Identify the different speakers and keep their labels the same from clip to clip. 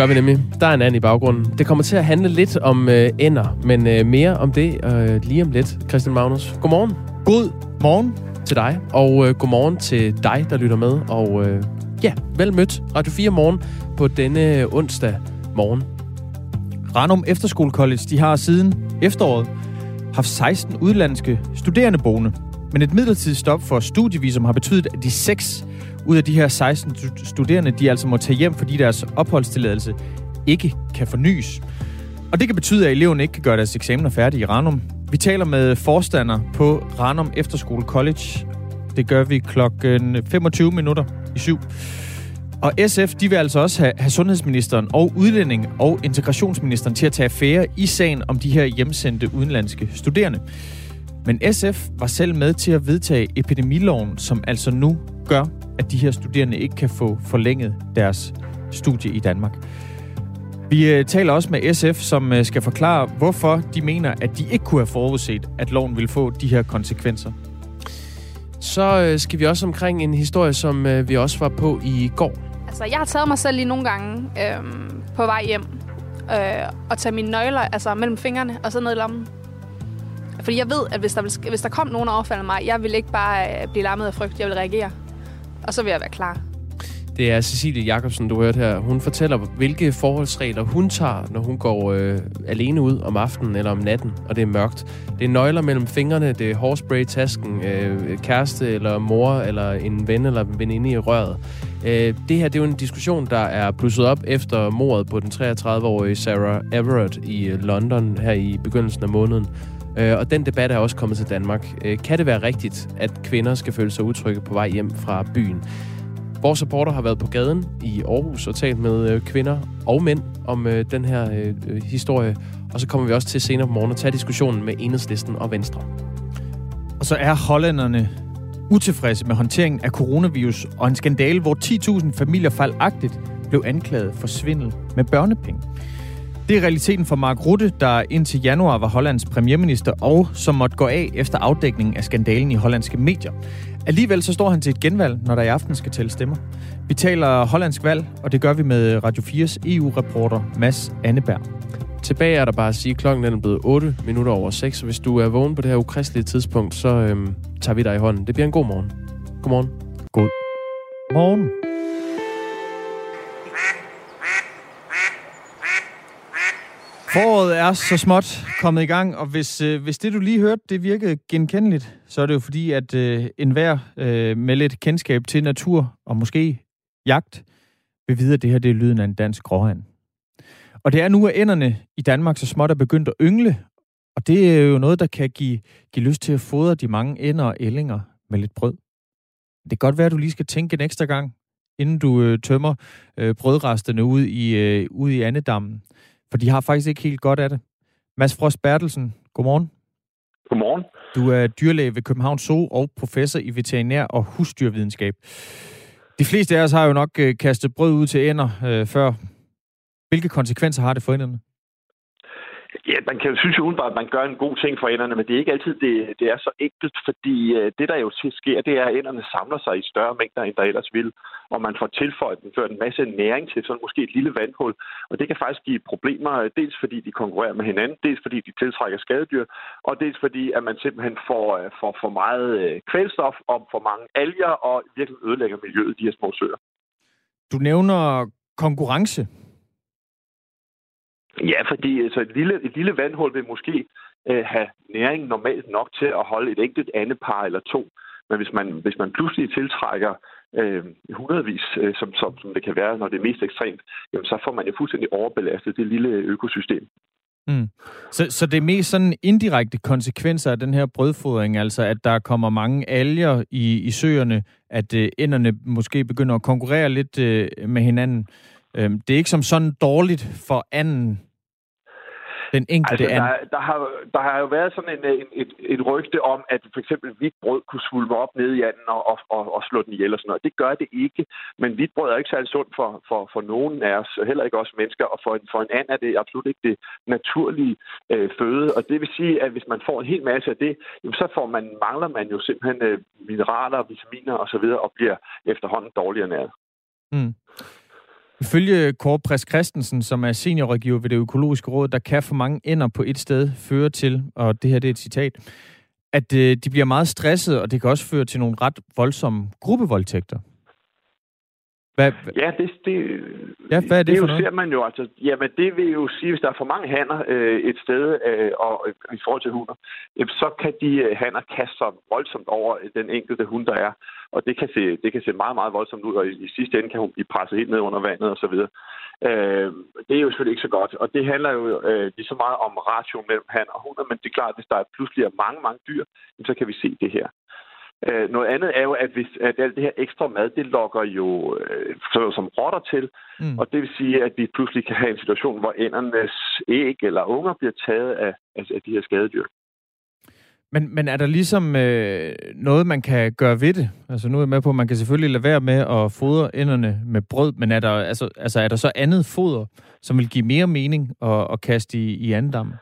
Speaker 1: Gør vi nemlig. Der er en anden i baggrunden. Det kommer til at handle lidt om øh, ender, men øh, mere om det øh, lige om lidt. Christian Magnus, godmorgen.
Speaker 2: God morgen
Speaker 1: til dig, og øh, godmorgen til dig, der lytter med. Og øh, ja, vel mødt Radio 4 morgen på denne onsdag morgen.
Speaker 2: Ranum Efterskole College, de har siden efteråret haft 16 udlandske studerende boende. Men et midlertidigt stop for studievisum har betydet, at de seks ud af de her 16 studerende, de altså må tage hjem, fordi deres opholdstilladelse ikke kan fornyes. Og det kan betyde, at eleverne ikke kan gøre deres eksamener færdige i Ranum. Vi taler med forstander på Ranum Efterskole College. Det gør vi klokken 25 minutter i syv. Og SF, de vil altså også have, have sundhedsministeren og udlænding og integrationsministeren til at tage affære i sagen om de her hjemsendte udenlandske studerende. Men SF var selv med til at vedtage epidemiloven, som altså nu gør, at de her studerende ikke kan få forlænget deres studie i Danmark. Vi øh, taler også med SF, som øh, skal forklare, hvorfor de mener, at de ikke kunne have forudset, at loven ville få de her konsekvenser.
Speaker 1: Så øh, skal vi også omkring en historie, som vi også var på i går.
Speaker 3: Altså, jeg har taget mig selv lige nogle gange øh, på vej hjem øh, og tage mine nøgler altså, mellem fingrene og så ned i lommen. Fordi jeg ved, at hvis der, hvis der kom nogen og overfalder mig, jeg vil ikke bare blive lammet af frygt, jeg vil reagere. Og så vil jeg være klar.
Speaker 1: Det er Cecilie Jacobsen, du hørte her. Hun fortæller, hvilke forholdsregler hun tager, når hun går øh, alene ud om aftenen eller om natten, og det er mørkt. Det er nøgler mellem fingrene, det er hårspray i tasken, øh, kæreste eller mor eller en ven eller veninde i røret. Øh, det her det er jo en diskussion, der er blusset op efter mordet på den 33-årige Sarah Everett i øh, London her i begyndelsen af måneden. Øh, og den debat er også kommet til Danmark. Øh, kan det være rigtigt, at kvinder skal føle sig utrygge på vej hjem fra byen? Vores reporter har været på gaden i Aarhus og talt med øh, kvinder og mænd om øh, den her øh, øh, historie. Og så kommer vi også til senere på morgen at tage diskussionen med Enhedslisten og Venstre.
Speaker 2: Og så er hollænderne utilfredse med håndteringen af coronavirus og en skandale, hvor 10.000 familier fejlagtigt blev anklaget for svindel med børnepenge. Det er realiteten for Mark Rutte, der indtil januar var Hollands premierminister, og som måtte gå af efter afdækningen af skandalen i hollandske medier. Alligevel så står han til et genvalg, når der i aften skal tælle stemmer. Vi taler hollandsk valg, og det gør vi med Radio 4's EU-reporter Mads Anneberg.
Speaker 1: Tilbage er der bare at sige, at klokken er blevet 8 minutter over 6, så hvis du er vågen på det her ukristelige tidspunkt, så øhm, tager vi dig i hånden. Det bliver en god morgen. Godmorgen.
Speaker 2: God morgen. Foråret er så småt kommet i gang, og hvis, øh, hvis det, du lige hørte, det virkede genkendeligt, så er det jo fordi, at øh, enhver øh, med lidt kendskab til natur og måske jagt vil vide, at det her det er lyden af en dansk gråhand. Og det er nu, at enderne i Danmark så småt er begyndt at yngle, og det er jo noget, der kan give, give lyst til at fodre de mange ender og ællinger med lidt brød. Det kan godt være, at du lige skal tænke en ekstra gang, inden du øh, tømmer øh, brødresterne ud i, øh, ud i andedammen. For de har faktisk ikke helt godt af det. Mads Frost Bertelsen, godmorgen.
Speaker 4: Godmorgen.
Speaker 2: Du er dyrlæge ved Københavns Zoo og professor i veterinær og husdyrvidenskab. De fleste af os har jo nok øh, kastet brød ud til ender øh, før. Hvilke konsekvenser har det for enderne?
Speaker 4: Ja, man kan synes jo udenbart, at man gør en god ting for ænderne, men det er ikke altid, det, det er så enkelt, fordi øh, det, der jo sker, det er, at ænderne samler sig i større mængder, end der ellers vil, og man får tilføjet ført en masse næring til sådan måske et lille vandhul, og det kan faktisk give problemer, dels fordi de konkurrerer med hinanden, dels fordi de tiltrækker skadedyr, og dels fordi, at man simpelthen får, for, får for meget øh, kvælstof og for mange alger, og virkelig ødelægger miljøet i de her små søer.
Speaker 2: Du nævner konkurrence.
Speaker 4: Ja, fordi altså, et, lille, et lille vandhul vil måske øh, have næring normalt nok til at holde et enkelt andet par eller to. Men hvis man, hvis man pludselig tiltrækker øh, hundredvis, øh, som, som, som det kan være, når det er mest ekstremt, jamen, så får man jo fuldstændig overbelastet det lille økosystem.
Speaker 2: Mm. Så, så det er mest sådan indirekte konsekvenser af den her brødfodring, altså at der kommer mange alger i, i søerne, at øh, enderne måske begynder at konkurrere lidt øh, med hinanden. Øh, det er ikke som sådan dårligt for anden den enkelte
Speaker 4: altså, der, der, har, der har jo været sådan en, en, et, et rygte om, at for eksempel hvidt brød kunne svulme op nede i anden og, og, og slå den ihjel og sådan noget. Det gør det ikke. Men hvidt brød er ikke særlig sundt for, for, for nogen af os, heller ikke os mennesker. Og for en, for en and er det absolut ikke det naturlige øh, føde. Og det vil sige, at hvis man får en hel masse af det, jamen, så får man, mangler man jo simpelthen øh, mineraler, vitaminer osv. Og, og bliver efterhånden dårligere næret. Mm.
Speaker 2: Ifølge Kåre Præs Christensen, som er seniorrådgiver ved det økologiske råd, der kan for mange ender på et sted føre til, og det her det er et citat, at øh, de bliver meget stresset, og det kan også føre til nogle ret voldsomme gruppevoldtægter.
Speaker 4: Hvad, ja, det, det,
Speaker 2: ja, hvad er det, det for
Speaker 4: noget? ser man jo. Altså, jamen, det vil jo sige, hvis der er for mange hanner øh, et sted, øh, og øh, i forhold til hunder, øh, så kan de øh, hanner kaste sig voldsomt over den enkelte hund, der er. Og det kan se, det kan se meget, meget voldsomt ud, og i, i sidste ende kan hun blive presset helt ned under vandet osv. Øh, det er jo selvfølgelig ikke så godt. Og det handler jo øh, lige så meget om ratio mellem han og hunder, men det er klart, at hvis der pludselig er mange, mange dyr, så kan vi se det her. Øh, noget andet er jo, at, hvis, at alt det her ekstra mad, det lokker jo øh, som rotter til. Mm. Og det vil sige, at vi pludselig kan have en situation, hvor endernes æg eller unger bliver taget af, af, af de her skadedyr.
Speaker 2: Men, men er der ligesom øh, noget, man kan gøre ved det? Altså nu er jeg med på, at man kan selvfølgelig lade være med at fodre enderne med brød, men er der, altså, altså, er der så andet foder, som vil give mere mening at, at kaste i, i andendammen?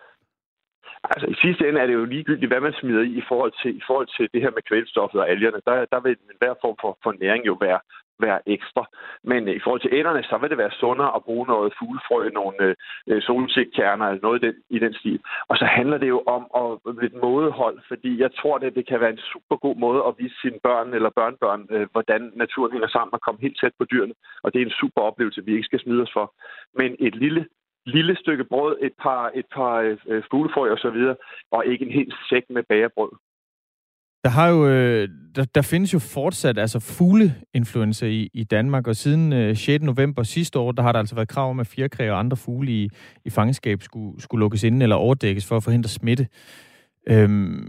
Speaker 4: Altså i sidste ende er det jo ligegyldigt, hvad man smider i i forhold til, i forhold til det her med kvælstoffet og algerne. Der, der vil hver form for, for næring jo være, være ekstra. Men øh, i forhold til ænderne, så vil det være sundere at bruge noget fuglefrø, nogle øh, øh, solsikkerner eller noget i den, i den stil. Og så handler det jo om at, øh, et mådehold, fordi jeg tror, at det kan være en super god måde at vise sine børn eller børnebørn, øh, hvordan naturen hænger sammen og komme helt tæt på dyrene. Og det er en super oplevelse, vi ikke skal smide os for. Men et lille lille stykke brød, et par, et par øh, fuglefrø og så videre, og ikke en hel sæk med bagerbrød.
Speaker 2: Der har jo, øh, der, der findes jo fortsat altså fugleinfluenza i, i Danmark, og siden øh, 6. november sidste år, der har der altså været krav om, at fjerkræ og andre fugle i, i fangenskab skulle, skulle lukkes ind eller overdækkes for at forhindre smitte. Øhm,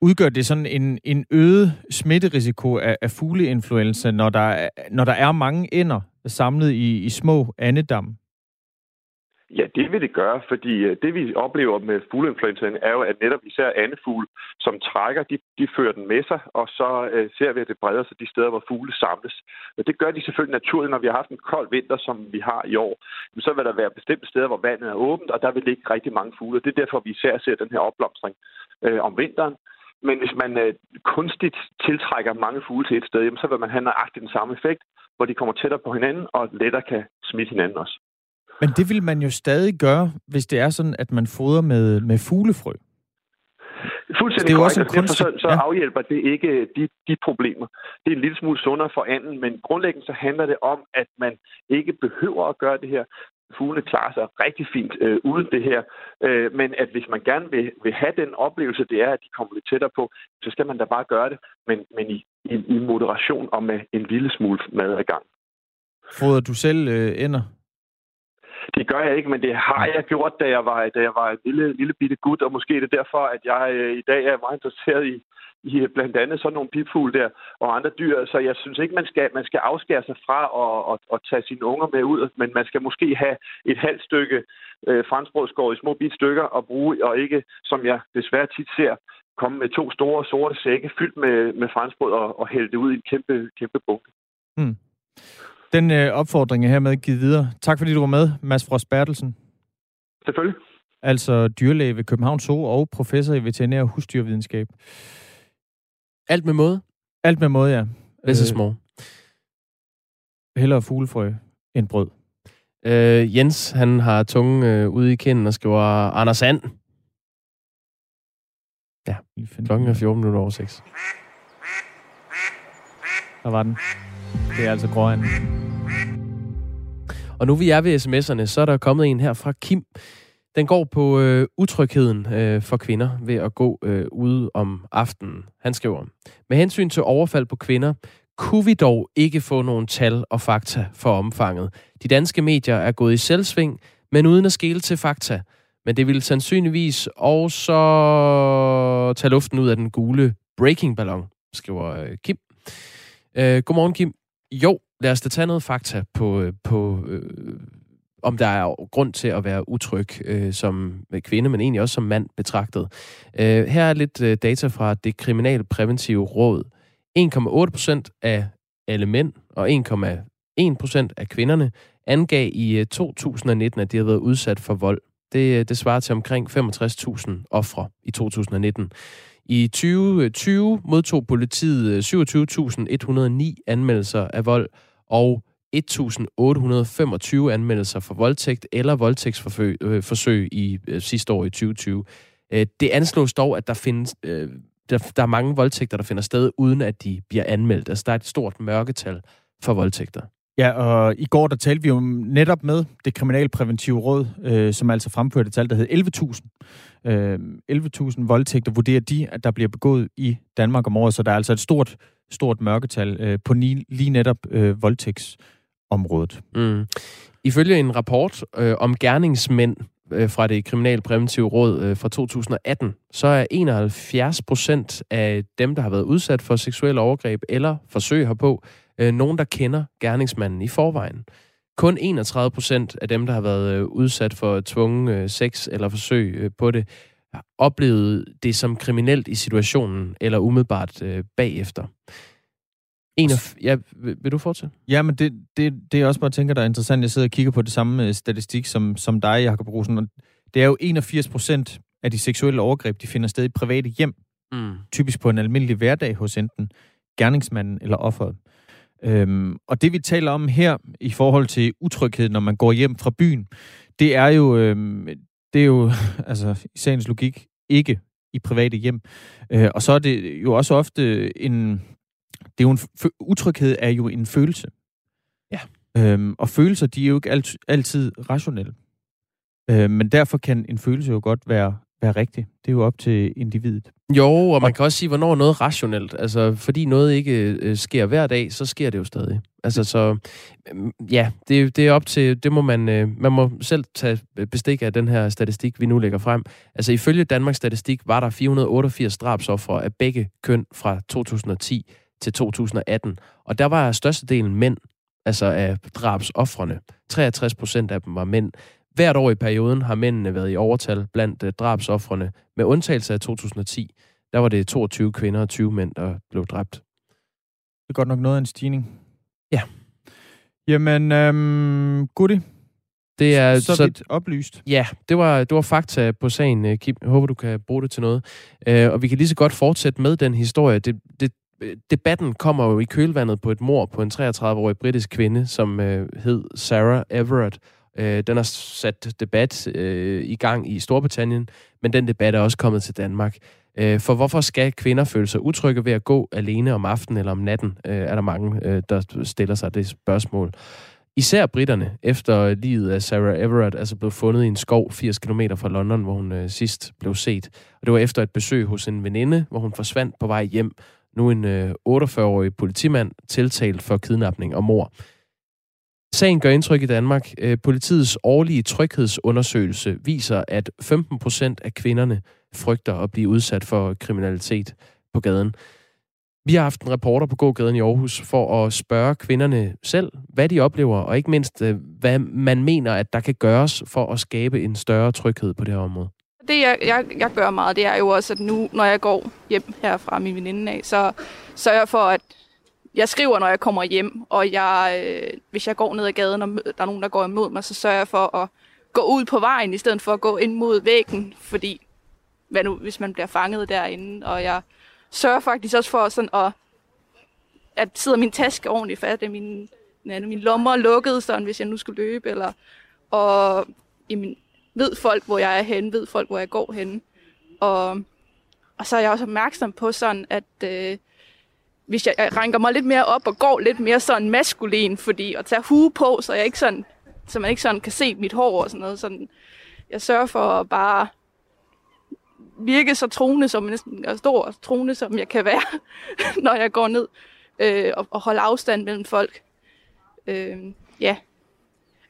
Speaker 2: udgør det sådan en, en øget smitterisiko af, af fugleinfluenza, når der, når der er mange ender samlet i, i små andedam?
Speaker 4: Ja, det vil det gøre, fordi øh, det vi oplever med fugleinfluenzaen er jo, at netop især andefugl, som trækker, de, de fører den med sig, og så øh, ser vi, at det breder sig de steder, hvor fugle samles. Og det gør de selvfølgelig naturligt, når vi har haft en kold vinter, som vi har i år. Så vil der være bestemte steder, hvor vandet er åbent, og der vil ligge rigtig mange fugle. Det er derfor, vi især ser den her opblomstring øh, om vinteren. Men hvis man øh, kunstigt tiltrækker mange fugle til et sted, jamen, så vil man have nøjagtigt den samme effekt, hvor de kommer tættere på hinanden og lettere kan smitte hinanden også.
Speaker 2: Men det vil man jo stadig gøre, hvis det er sådan, at man fodrer med, med fuglefrø.
Speaker 4: Fuldstændig det er også en kunst... så, så ja. afhjælper det ikke de, de problemer. Det er en lille smule sundere for anden, men grundlæggende så handler det om, at man ikke behøver at gøre det her. Fuglene klarer sig rigtig fint øh, uden det her. Øh, men at hvis man gerne vil, vil have den oplevelse, det er, at de kommer lidt tættere på, så skal man da bare gøre det, men, men i, i, i moderation og med en lille smule mad ad gang.
Speaker 2: Fodrer du selv øh, ender?
Speaker 4: Det gør jeg ikke, men det har jeg gjort, da jeg var, da jeg var en lille, lille bitte gut, og måske er det derfor, at jeg øh, i dag er meget interesseret i, i øh, blandt andet sådan nogle pipfugle der og andre dyr. Så jeg synes ikke, man skal, man skal afskære sig fra at, at, at tage sine unger med ud, men man skal måske have et halvt stykke øh, franskbrød skåret i små bit stykker og bruge, og ikke, som jeg desværre tit ser, komme med to store sorte sække fyldt med, med franskbrød og, og hælde det ud i en kæmpe, kæmpe bunke. Mm.
Speaker 2: Den øh, opfordring er hermed givet videre. Tak fordi du var med, Mads Frost Bertelsen.
Speaker 4: Selvfølgelig.
Speaker 2: Altså dyrlæge ved Københavns Zoo og professor i veterinær husdyrvidenskab.
Speaker 1: Alt med måde?
Speaker 2: Alt med måde, ja.
Speaker 1: Less is small.
Speaker 2: Hellere fuglefrø end brød.
Speaker 1: Øh, Jens, han har tunge øh, ude i kinden og skriver Anders Sand. Ja, klokken er 14 minutter over 6.
Speaker 2: Der var den. Det er altså grøn.
Speaker 1: Og nu vi er ved sms'erne, så er der kommet en her fra Kim. Den går på øh, utrygheden øh, for kvinder ved at gå øh, ude om aftenen. Han skriver, med hensyn til overfald på kvinder, kunne vi dog ikke få nogle tal og fakta for omfanget. De danske medier er gået i selvsving, men uden at skele til fakta. Men det ville sandsynligvis også tage luften ud af den gule breaking-ballon, skriver øh, Kim. Øh, godmorgen, Kim. Jo, lad os da tage noget fakta på, øh, på øh, om der er grund til at være utryg øh, som kvinde, men egentlig også som mand betragtet. Øh, her er lidt øh, data fra det kriminalpræventive råd. 1,8 procent af alle mænd og 1,1 procent af kvinderne angav i øh, 2019, at de havde været udsat for vold. Det, øh, det svarer til omkring 65.000 ofre i 2019. I 2020 modtog politiet øh, 27.109 anmeldelser af vold, og 1.825 anmeldelser for voldtægt eller voldtægtsforsøg øh, i øh, sidste år i 2020. Øh, det anslås dog, at der findes øh, der, der er mange voldtægter, der finder sted, uden at de bliver anmeldt. Altså, der er et stort mørketal for voldtægter.
Speaker 2: Ja, og i går der talte vi jo netop med det kriminalpræventive råd, øh, som altså fremførte et tal, der hed 11.000. Øh, 11.000 voldtægter vurderer de, at der bliver begået i Danmark om året, så der er altså et stort, stort mørketal øh, på ni, lige netop øh, voldtægtsområdet.
Speaker 1: Mm. Ifølge en rapport øh, om gerningsmænd øh, fra det kriminalpræventive råd øh, fra 2018, så er 71 procent af dem, der har været udsat for seksuelle overgreb eller forsøg herpå, øh, nogen, der kender gerningsmanden i forvejen. Kun 31 procent af dem, der har været øh, udsat for tvungen øh, sex eller forsøg øh, på det, har oplevet det som kriminelt i situationen eller umiddelbart bagefter. En af, ja, vil, du fortsætte?
Speaker 2: Ja, men det, det, det er også bare tænker, der er interessant. Jeg sidder og kigger på det samme statistik som, som dig, Jacob Rosen. Og det er jo 81 procent af de seksuelle overgreb, de finder sted i private hjem.
Speaker 1: Mm.
Speaker 2: Typisk på en almindelig hverdag hos enten gerningsmanden eller offeret. Øhm, og det vi taler om her i forhold til utryghed, når man går hjem fra byen, det er jo, øhm, det er jo altså, i sagens logik ikke i private hjem. Øh, og så er det jo også ofte en... Det er jo en, utryghed er jo en følelse.
Speaker 1: Ja.
Speaker 2: Øhm, og følelser, de er jo ikke alt, altid rationelle. Øh, men derfor kan en følelse jo godt være være rigtig. Det er jo op til individet.
Speaker 1: Jo, og man kan også sige, hvornår er noget rationelt. Altså, fordi noget ikke øh, sker hver dag, så sker det jo stadig. Altså, så øh, ja, det, det er op til, det må man, øh, man må selv tage bestik af den her statistik, vi nu lægger frem. Altså, ifølge Danmarks Statistik var der 488 drabsoffere af begge køn fra 2010 til 2018. Og der var størstedelen mænd, altså af drabsoffrene. 63 procent af dem var mænd. Hvert år i perioden har mændene været i overtal blandt uh, drabsoffrene. Med undtagelse af 2010, der var det 22 kvinder og 20 mænd, der blev dræbt.
Speaker 2: Det er godt nok noget af en stigning.
Speaker 1: Ja.
Speaker 2: Jamen, øhm, Gudi,
Speaker 1: det er
Speaker 2: så, så vidt oplyst.
Speaker 1: Ja, det var, det var fakta på sagen, øh, Kim. Jeg håber, du kan bruge det til noget. Uh, og vi kan lige så godt fortsætte med den historie. Det, det, debatten kommer jo i kølvandet på et mor på en 33-årig britisk kvinde, som uh, hed Sarah Everett. Øh, den har sat debat øh, i gang i Storbritannien, men den debat er også kommet til Danmark. Øh, for hvorfor skal kvinder føle sig utrygge ved at gå alene om aftenen eller om natten, øh, er der mange, øh, der stiller sig det spørgsmål. Især britterne, efter livet af Sarah Everett, altså blev fundet i en skov 80 km fra London, hvor hun øh, sidst blev set. Og det var efter et besøg hos en veninde, hvor hun forsvandt på vej hjem. Nu en øh, 48-årig politimand tiltalt for kidnapning og mor. Sagen gør indtryk i Danmark. Øh, politiets årlige tryghedsundersøgelse viser, at 15 procent af kvinderne frygter at blive udsat for kriminalitet på gaden. Vi har haft en reporter på gågaden i Aarhus for at spørge kvinderne selv, hvad de oplever, og ikke mindst, øh, hvad man mener, at der kan gøres for at skabe en større tryghed på det her område.
Speaker 5: Det, jeg, jeg, jeg gør meget, det er jo også, at nu, når jeg går hjem her fra min veninde af, så sørger jeg for, at jeg skriver, når jeg kommer hjem, og jeg, øh, hvis jeg går ned ad gaden, og der er nogen, der går imod mig, så sørger jeg for at gå ud på vejen, i stedet for at gå ind mod væggen, fordi hvad nu, hvis man bliver fanget derinde, og jeg sørger faktisk også for sådan at, at sidder min taske ordentligt fast, at min, ja, min lommer lukket, sådan, hvis jeg nu skulle løbe, eller, og jamen, ved folk, hvor jeg er henne, ved folk, hvor jeg går henne. Og, og så er jeg også opmærksom på sådan, at øh, hvis jeg, jeg ranker mig lidt mere op og går lidt mere sådan maskulin, fordi at tage hue på, så jeg ikke sådan, så man ikke sådan kan se mit hår og sådan noget. Sådan, jeg sørger for at bare virke så troende, som næsten er stor og troende, som jeg kan være, når jeg går ned øh, og, og holde afstand mellem folk. Øh, ja.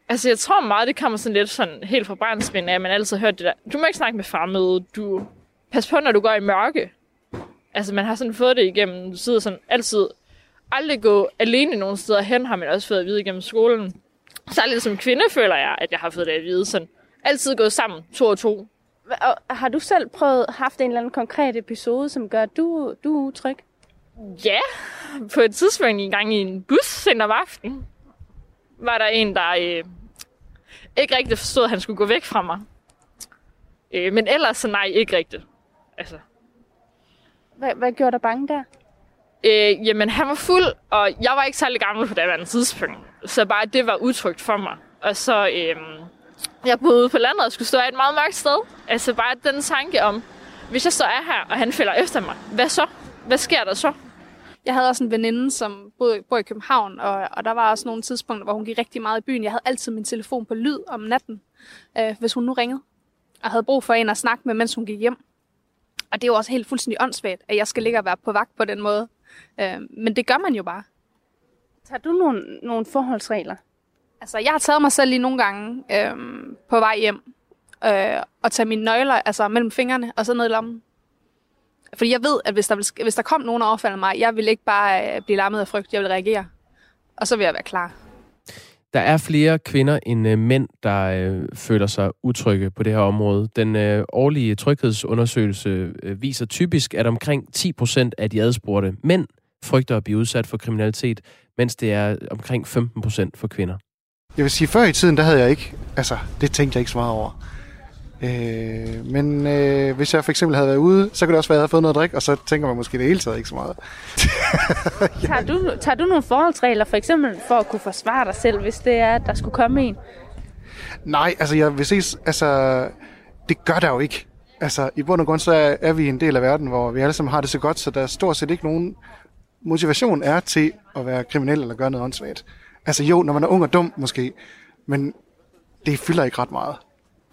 Speaker 6: Altså, jeg tror meget, det kommer sådan lidt sådan helt fra barnsben af, at man altid har hørt det der. Du må ikke snakke med fremmede. Du pas på, når du går i mørke. Altså, man har sådan fået det igennem, du sidder sådan altid, aldrig gå alene nogen steder hen, har man også fået at vide igennem skolen. Særligt som kvinde føler jeg, at jeg har fået det at vide sådan. Altid gået sammen, to og to.
Speaker 7: Og har du selv prøvet, haft en eller anden konkret episode, som gør, at du, du er utryg?
Speaker 6: Ja, på et tidspunkt en gang i en bus sent om aftenen, var der en, der øh, ikke rigtig forstod, at han skulle gå væk fra mig. Øh, men ellers så nej, ikke rigtigt. Altså,
Speaker 7: hvad, hvad gjorde dig bange der?
Speaker 6: Øh, jamen, han var fuld, og jeg var ikke særlig gammel på det andet tidspunkt. Så bare det var utrygt for mig. Og så, øh, jeg boede ude på landet og skulle stå af et meget mørkt sted. Altså bare den tanke om, hvis jeg så er her, og han falder efter mig, hvad så? Hvad sker der så?
Speaker 3: Jeg havde også en veninde, som boede, bor i København, og, og der var også nogle tidspunkter, hvor hun gik rigtig meget i byen. Jeg havde altid min telefon på lyd om natten, øh, hvis hun nu ringede, og havde brug for en at snakke med, mens hun gik hjem. Og det er jo også helt fuldstændig åndssvagt, at jeg skal ligge og være på vagt på den måde. Øh, men det gør man jo bare.
Speaker 7: Tager du nogle, nogle forholdsregler?
Speaker 3: Altså, jeg har taget mig selv lige nogle gange øh, på vej hjem, øh, og tage mine nøgler altså, mellem fingrene, og så ned i lommen. Fordi jeg ved, at hvis der, vil, hvis der kom nogen og overfalder mig, jeg vil ikke bare øh, blive lammet af frygt, jeg vil reagere. Og så vil jeg være klar.
Speaker 1: Der er flere kvinder end øh, mænd, der øh, føler sig utrygge på det her område. Den øh, årlige tryghedsundersøgelse øh, viser typisk, at omkring 10 procent af de adspurgte mænd frygter at blive udsat for kriminalitet, mens det er omkring 15 procent for kvinder.
Speaker 8: Jeg vil sige, før i tiden, der havde jeg ikke, altså, det tænkte jeg ikke så meget over. Øh, men øh, hvis jeg for eksempel havde været ude, så kunne det også være, at jeg havde fået noget at drikke, og så tænker man måske det hele taget ikke så meget.
Speaker 7: Tager du, tager du nogle forholdsregler, for eksempel for at kunne forsvare dig selv, hvis det er, at der skulle komme en?
Speaker 8: Nej, altså jeg vil sige, altså, det gør der jo ikke. Altså, i bund og grund, så er, er vi en del af verden, hvor vi alle sammen har det så godt, så der er stort set ikke nogen motivation er til at være kriminel eller gøre noget åndssvagt. Altså jo, når man er ung og dum måske, men det fylder ikke ret meget.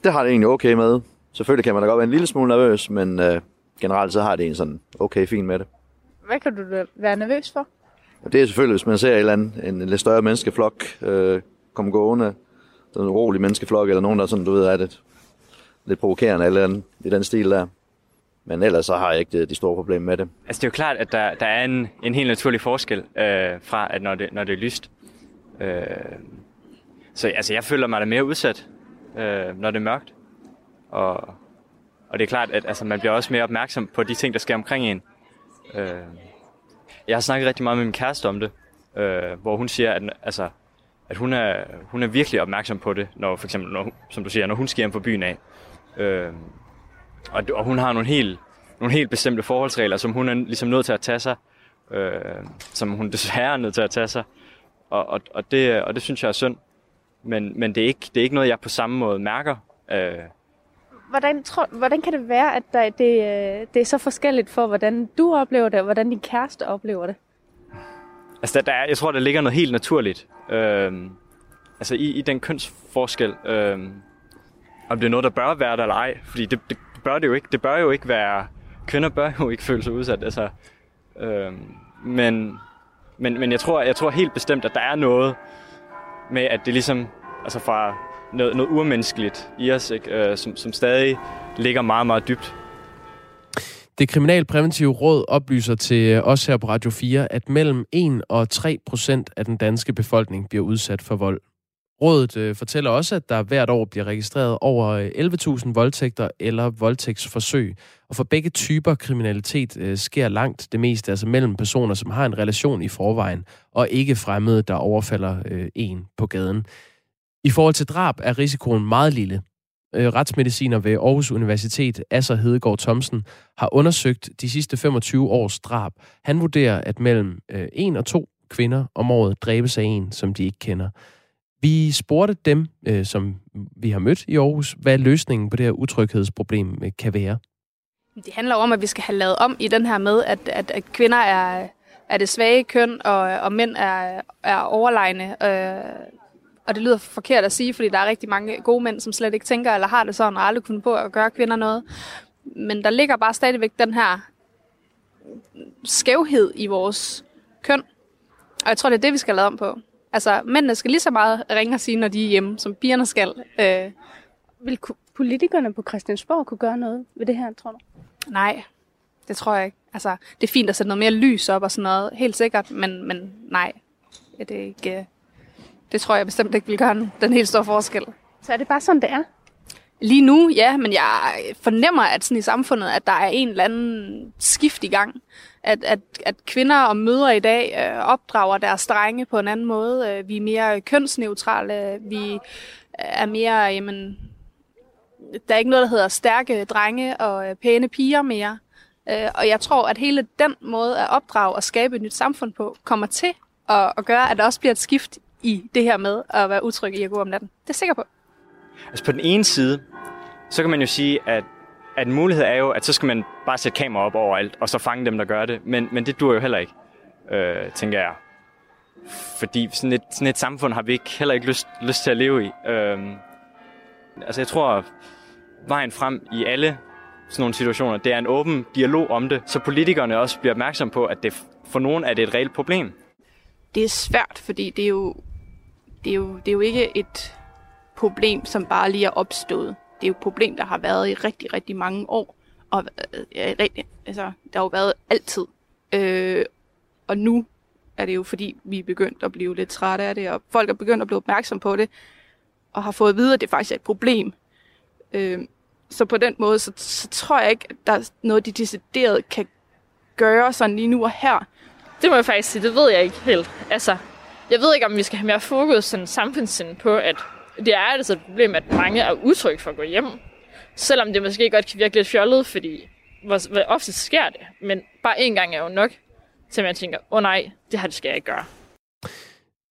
Speaker 9: Det har det egentlig okay med. Selvfølgelig kan man da godt være en lille smule nervøs, men øh, generelt så har det en sådan okay fint med det.
Speaker 7: Hvad kan du være nervøs for?
Speaker 9: Det er selvfølgelig, hvis man ser en, eller anden, en, lidt større menneskeflok øh, komme gående, sådan en rolig menneskeflok, eller nogen, der sådan, du ved, er det lidt provokerende, eller andet, i den stil der. Men ellers så har jeg ikke de, de store problemer med det.
Speaker 10: Altså det er jo klart, at der, der er en, en helt naturlig forskel øh, fra, at når det, når det er lyst. Øh, så altså, jeg føler mig da mere udsat, øh, når det er mørkt. Og, og det er klart, at altså, man bliver også mere opmærksom på de ting, der sker omkring en. Øh, jeg har snakket rigtig meget med min kæreste om det, øh, hvor hun siger, at, altså, at hun, er, hun er virkelig opmærksom på det, når for eksempel, når, som du siger, når hun skal hjem fra byen af. Øh, og, og hun har nogle helt, nogle helt bestemte forholdsregler, som hun er ligesom nødt til at tage sig, øh, som hun desværre er nødt til at tage sig. Og, og, og, det, og det synes jeg er synd. Men, men det, er ikke, det er ikke noget, jeg på samme måde mærker. Øh,
Speaker 7: Hvordan, tror, hvordan kan det være, at der, det, øh, det er så forskelligt for, hvordan du oplever det, og hvordan din kæreste oplever det?
Speaker 10: altså, der, der er, jeg tror, der ligger noget helt naturligt. Øh, altså i, i den kønsforskel. Øh, om det er noget, der bør være der eller ej. Fordi det, det bør det jo ikke. Det bør jo ikke være... Kvinder bør jo ikke føle sig udsat. Altså, øh, men, men, men jeg tror, jeg tror helt bestemt, at der er noget med, at det ligesom, altså fra noget, noget urmenneskeligt i os, ikke? Øh, som, som stadig ligger meget, meget dybt.
Speaker 1: Det kriminalpræventive råd oplyser til os her på Radio 4, at mellem 1 og 3 procent af den danske befolkning bliver udsat for vold. Rådet øh, fortæller også, at der hvert år bliver registreret over øh, 11.000 voldtægter eller voldtægtsforsøg. Og for begge typer kriminalitet øh, sker langt det meste, altså mellem personer, som har en relation i forvejen, og ikke fremmede, der overfalder øh, en på gaden. I forhold til drab er risikoen meget lille. Øh, retsmediciner ved Aarhus Universitet, Asser Hedegaard Thomsen, har undersøgt de sidste 25 års drab. Han vurderer, at mellem øh, en og to kvinder om året dræbes af en, som de ikke kender. Vi spurgte dem, øh, som vi har mødt i Aarhus, hvad løsningen på det her utryghedsproblem øh, kan være.
Speaker 3: Det handler om, at vi skal have lavet om i den her med, at, at, at kvinder er, er det svage køn, og, og mænd er, er overlegne. Øh, og det lyder forkert at sige, fordi der er rigtig mange gode mænd, som slet ikke tænker eller har det sådan, og aldrig kunne på at gøre kvinder noget. Men der ligger bare stadigvæk den her skævhed i vores køn. Og jeg tror, det er det, vi skal lave om på. Altså, mændene skal lige så meget ringe og sige, når de er hjemme, som pigerne skal. Øh,
Speaker 7: Vil politikerne på Christiansborg kunne gøre noget ved det her, tror du?
Speaker 3: nej, det tror jeg ikke. Altså, det er fint at sætte noget mere lys op og sådan noget, helt sikkert, men, men nej, det er ikke... øh, Det tror jeg bestemt ikke vil gøre den- den helt store forskel.
Speaker 7: Så er det bare sådan, det er?
Speaker 3: Lige nu, ja, men jeg fornemmer, at sådan i samfundet, at der er en eller anden skift i gang. At, at, at kvinder og mødre i dag øh, opdrager deres drenge på en anden måde. Øh, vi er mere kønsneutrale. Vi er mere, jamen, der er ikke noget, der hedder stærke drenge og øh, pæne piger mere. Øh, og jeg tror, at hele den måde at opdrage og skabe et nyt samfund på, kommer til at, at gøre, at der også bliver et skift i det her med at være utryg i at gå om natten. Det er jeg sikker på.
Speaker 10: Altså på den ene side, så kan man jo sige, at, at en mulighed er jo, at så skal man bare sætte kamera op overalt, og så fange dem, der gør det. Men, men det dur jo heller ikke, øh, tænker jeg. Fordi sådan et, sådan et samfund har vi ikke, heller ikke lyst, lyst til at leve i. Øh, altså jeg tror, vejen frem i alle sådan nogle situationer, det er en åben dialog om det, så politikerne også bliver opmærksom på, at det for nogen er det et reelt problem.
Speaker 5: Det er svært, fordi det er jo, det er jo, det er jo ikke et problem, som bare lige er opstået. Det er jo et problem, der har været i rigtig, rigtig mange år. Og øh, ja, rigtig, altså, der har jo været altid. Øh, og nu er det jo fordi, vi er begyndt at blive lidt trætte af det, og folk er begyndt at blive opmærksom på det, og har fået at vide, at det faktisk er et problem. Øh, så på den måde, så, så tror jeg ikke, at der er noget, de decideret kan gøre sådan lige nu og her.
Speaker 6: Det må jeg faktisk sige, det ved jeg ikke helt. Altså, jeg ved ikke, om vi skal have mere fokus sådan samfundssind på, at det er altså et problem, at mange er utrygt for at gå hjem. Selvom det måske godt kan virke lidt fjollet, fordi hvor, hvor ofte sker det. Men bare én gang er jo nok, til man tænker, åh oh, nej, det her det skal jeg ikke gøre.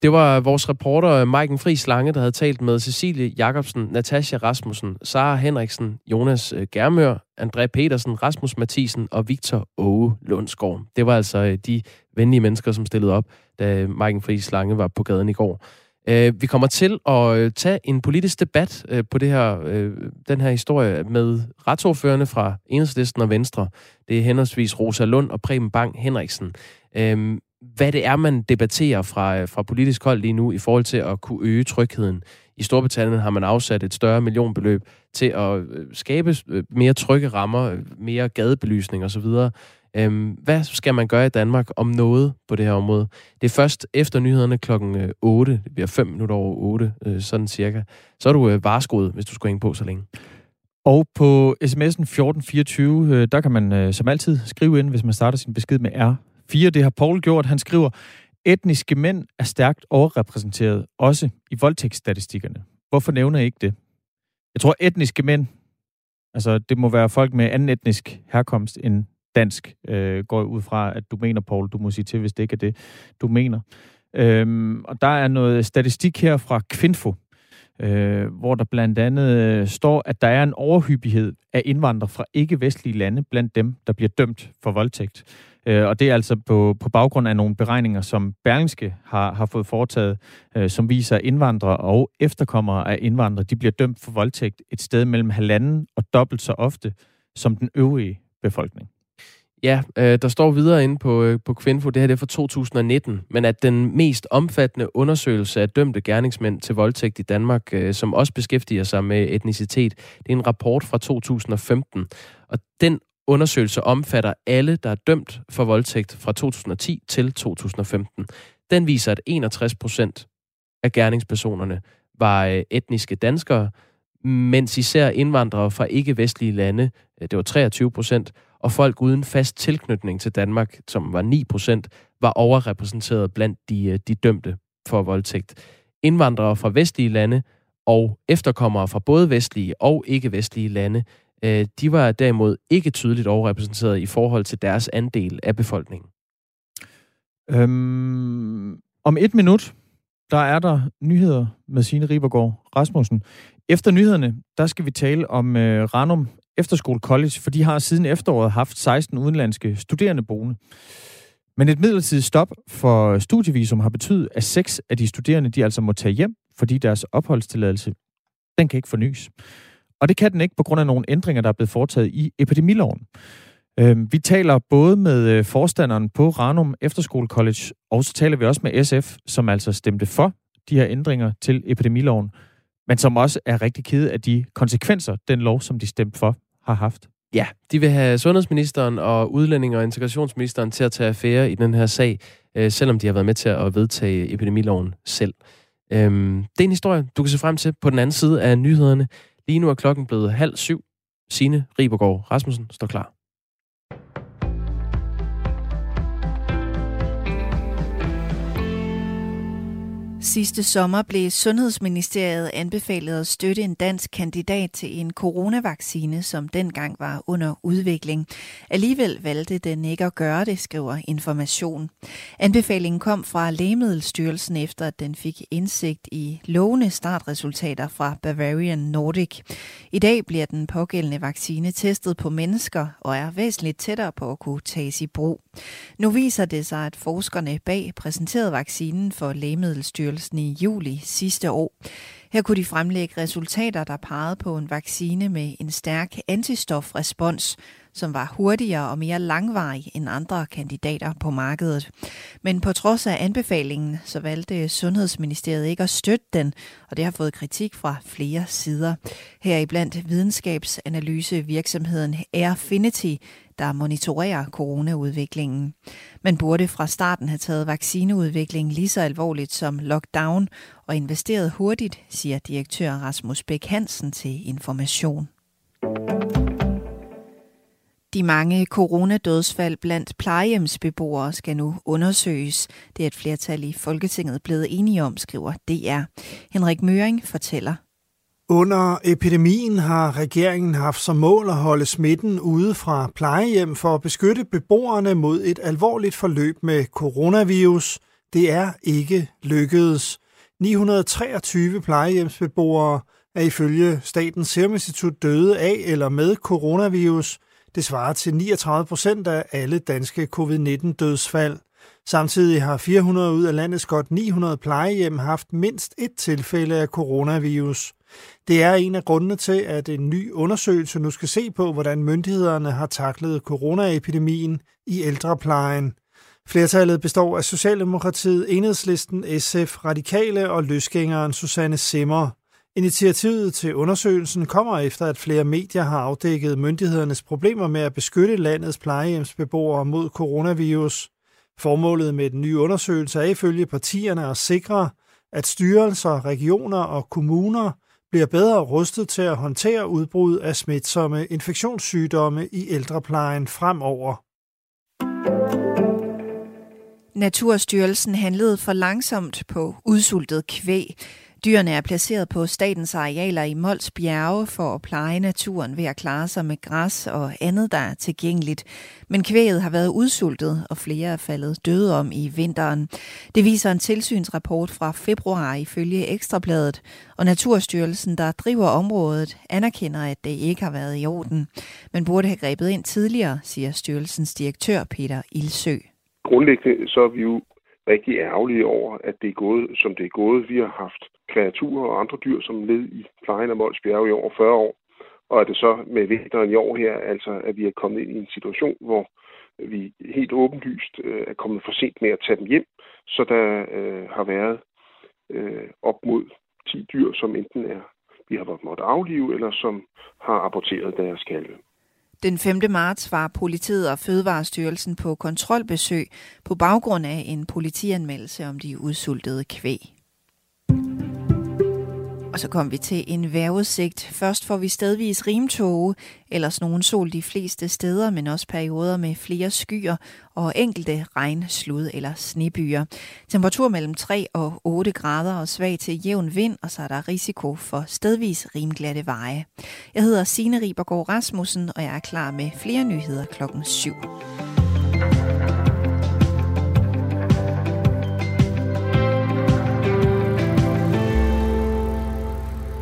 Speaker 1: Det var vores reporter Maiken Fri Lange, der havde talt med Cecilie Jakobsen, Natasha Rasmussen, Sara Henriksen, Jonas øh, Germør, André Petersen, Rasmus Mathisen og Victor Åge Lundsgaard. Det var altså øh, de venlige mennesker, som stillede op, da Maiken Fri Lange var på gaden i går. Øh, vi kommer til at øh, tage en politisk debat øh, på det her, øh, den her historie med retsordførende fra Enhedslisten og Venstre. Det er henholdsvis Rosa Lund og Preben Bang Henriksen øhm, hvad det er, man debatterer fra, fra politisk hold lige nu i forhold til at kunne øge trygheden. I Storbritannien har man afsat et større millionbeløb til at skabe mere trygge rammer, mere gadebelysning osv. Øhm, hvad skal man gøre i Danmark om noget på det her område? Det er først efter nyhederne klokken øh, 8, det bliver 5 minutter over 8, øh, sådan cirka. Så er du øh, vareskoet, hvis du skal hænge på så længe.
Speaker 2: Og på sms'en 1424, der kan man som altid skrive ind, hvis man starter sin besked med R 4. Det har Paul gjort. Han skriver, etniske mænd er stærkt overrepræsenteret, også i voldtægtsstatistikkerne. Hvorfor nævner I ikke det? Jeg tror, etniske mænd, altså det må være folk med anden etnisk herkomst end dansk, øh, går ud fra, at du mener, Paul. Du må sige til, hvis det ikke er det, du mener. Øhm, og der er noget statistik her fra Kvinfo, øh, hvor der blandt andet øh, står, at der er en overhyppighed af indvandrere fra ikke-vestlige lande blandt dem, der bliver dømt for voldtægt. Øh, og det er altså på, på baggrund af nogle beregninger, som Berlingske har, har fået foretaget, øh, som viser, at indvandrere og efterkommere af indvandrere, de bliver dømt for voldtægt et sted mellem halvanden og dobbelt så ofte som den øvrige befolkning.
Speaker 1: Ja, øh, der står videre inde på, øh, på Kvinfo, det her det er fra 2019, men at den mest omfattende undersøgelse af dømte gerningsmænd til voldtægt i Danmark, øh, som også beskæftiger sig med etnicitet, det er en rapport fra 2015. Og den undersøgelse omfatter alle, der er dømt for voldtægt fra 2010 til 2015. Den viser, at 61 procent af gerningspersonerne var øh, etniske danskere, mens især indvandrere fra ikke-vestlige lande, øh, det var 23 procent, og folk uden fast tilknytning til Danmark, som var 9 procent, var overrepræsenteret blandt de, øh, de dømte for voldtægt. Indvandrere fra vestlige lande og efterkommere fra både vestlige og ikke-vestlige lande øh, de var derimod ikke tydeligt overrepræsenteret i forhold til deres andel af befolkningen.
Speaker 2: Øhm, om et minut, der er der nyheder med Signe Ribergaard Rasmussen. Efter nyhederne, der skal vi tale om øh, Ranum Efterskole College, for de har siden efteråret haft 16 udenlandske studerende boende. Men et midlertidigt stop for studievisum har betydet, at seks af de studerende de altså må tage hjem, fordi deres opholdstilladelse den kan ikke fornyes. Og det kan den ikke på grund af nogle ændringer, der er blevet foretaget i epidemiloven. Øhm, vi taler både med øh, forstanderen på Ranum Efterskole College, og så taler vi også med SF, som altså stemte for de her ændringer til epidemiloven, men som også er rigtig kede af de konsekvenser, den lov, som de stemte for, har haft.
Speaker 1: Ja, de vil have sundhedsministeren og udlænding- og integrationsministeren til at tage affære i den her sag, øh, selvom de har været med til at vedtage epidemiloven selv. Øhm, det er en historie, du kan se frem til på den anden side af nyhederne. Lige nu er klokken blevet halv syv. Signe Ribergaard Rasmussen står klar.
Speaker 11: Sidste sommer blev Sundhedsministeriet anbefalet at støtte en dansk kandidat til en coronavaccine, som dengang var under udvikling. Alligevel valgte den ikke at gøre det, skriver Information. Anbefalingen kom fra Lægemiddelstyrelsen efter, at den fik indsigt i lovende startresultater fra Bavarian Nordic. I dag bliver den pågældende vaccine testet på mennesker og er væsentligt tættere på at kunne tages i brug. Nu viser det sig, at forskerne bag præsenterede vaccinen for Lægemiddelstyrelsen i juli sidste år. Her kunne de fremlægge resultater, der pegede på en vaccine med en stærk antistofrespons, som var hurtigere og mere langvarig end andre kandidater på markedet. Men på trods af anbefalingen, så valgte Sundhedsministeriet ikke at støtte den, og det har fået kritik fra flere sider. Heriblandt videnskabsanalysevirksomheden Airfinity, der monitorerer coronaudviklingen. Man burde fra starten have taget vaccineudviklingen lige så alvorligt som lockdown og investeret hurtigt, siger direktør Rasmus Bæk Hansen til Information. De mange coronadødsfald blandt plejehjemsbeboere skal nu undersøges. Det er et flertal i Folketinget blevet enige om, skriver DR. Henrik Møring fortæller.
Speaker 12: Under epidemien har regeringen haft som mål at holde smitten ude fra plejehjem for at beskytte beboerne mod et alvorligt forløb med coronavirus. Det er ikke lykkedes. 923 plejehjemsbeboere er ifølge Statens Serum Institut døde af eller med coronavirus. Det svarer til 39 procent af alle danske covid-19 dødsfald. Samtidig har 400 ud af landets godt 900 plejehjem haft mindst et tilfælde af coronavirus. Det er en af grundene til, at en ny undersøgelse nu skal se på, hvordan myndighederne har taklet coronaepidemien i ældreplejen. Flertallet består af Socialdemokratiet, Enhedslisten, SF, Radikale og løsgængeren Susanne Simmer. Initiativet til undersøgelsen kommer efter, at flere medier har afdækket myndighedernes problemer med at beskytte landets plejehjemsbeboere mod coronavirus. Formålet med den nye undersøgelse er ifølge partierne at sikre, at styrelser, regioner og kommuner bliver bedre rustet til at håndtere udbrud af smitsomme infektionssygdomme i ældreplejen fremover.
Speaker 11: Naturstyrelsen handlede for langsomt på udsultet kvæg. Dyrene er placeret på statens arealer i Mols Bjerge for at pleje naturen ved at klare sig med græs og andet, der er tilgængeligt. Men kvæget har været udsultet, og flere er faldet døde om i vinteren. Det viser en tilsynsrapport fra februar ifølge Ekstrabladet, og Naturstyrelsen, der driver området, anerkender, at det ikke har været i orden. Men burde have grebet ind tidligere, siger styrelsens direktør Peter Ilsø.
Speaker 13: Grundlæggende så er vi jo rigtig ærgerlige over, at det er gået, som det er gået. Vi har haft kreaturer og andre dyr som led i plejen af Mols Bjerge i over 40 år. Og er det så med vinteren i år her, altså at vi er kommet ind i en situation, hvor vi helt åbenlyst øh, er kommet for sent med at tage dem hjem, så der øh, har været øh, op mod 10 dyr, som enten er vi har måttet aflive, eller som har aborteret deres kalve.
Speaker 11: Den 5. marts var politiet og Fødevarestyrelsen på kontrolbesøg på baggrund af en politianmeldelse om de udsultede kvæg. Og så kom vi til en vejrudsigt. Først får vi stedvis rimtåge, ellers nogen sol de fleste steder, men også perioder med flere skyer og enkelte regn, slud eller snebyer. Temperatur mellem 3 og 8 grader og svag til jævn vind, og så er der risiko for stedvis rimglatte veje. Jeg hedder Signe Ribergaard Rasmussen, og jeg er klar med flere nyheder klokken 7.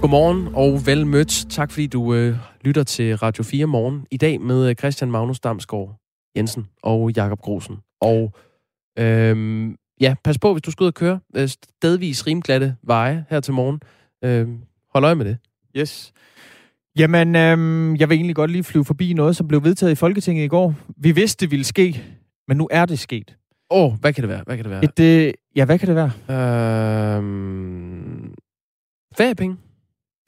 Speaker 1: Godmorgen og vel mødt. Tak fordi du øh, lytter til Radio 4 morgen. I dag med øh, Christian Magnus Damsgaard Jensen og Jakob Grosen. Og øhm, ja, pas på, hvis du skal ud og køre øh, stedvis rimglatte veje her til morgen. Øhm, hold øje med det.
Speaker 2: Yes. Jamen, øhm, jeg vil egentlig godt lige flyve forbi noget, som blev vedtaget i Folketinget i går. Vi vidste, det ville ske, men nu er det sket.
Speaker 1: Åh, oh, hvad kan det være? Hvad kan det være?
Speaker 2: Et, øh, ja, hvad kan det være?
Speaker 1: Øhm, feriepenge?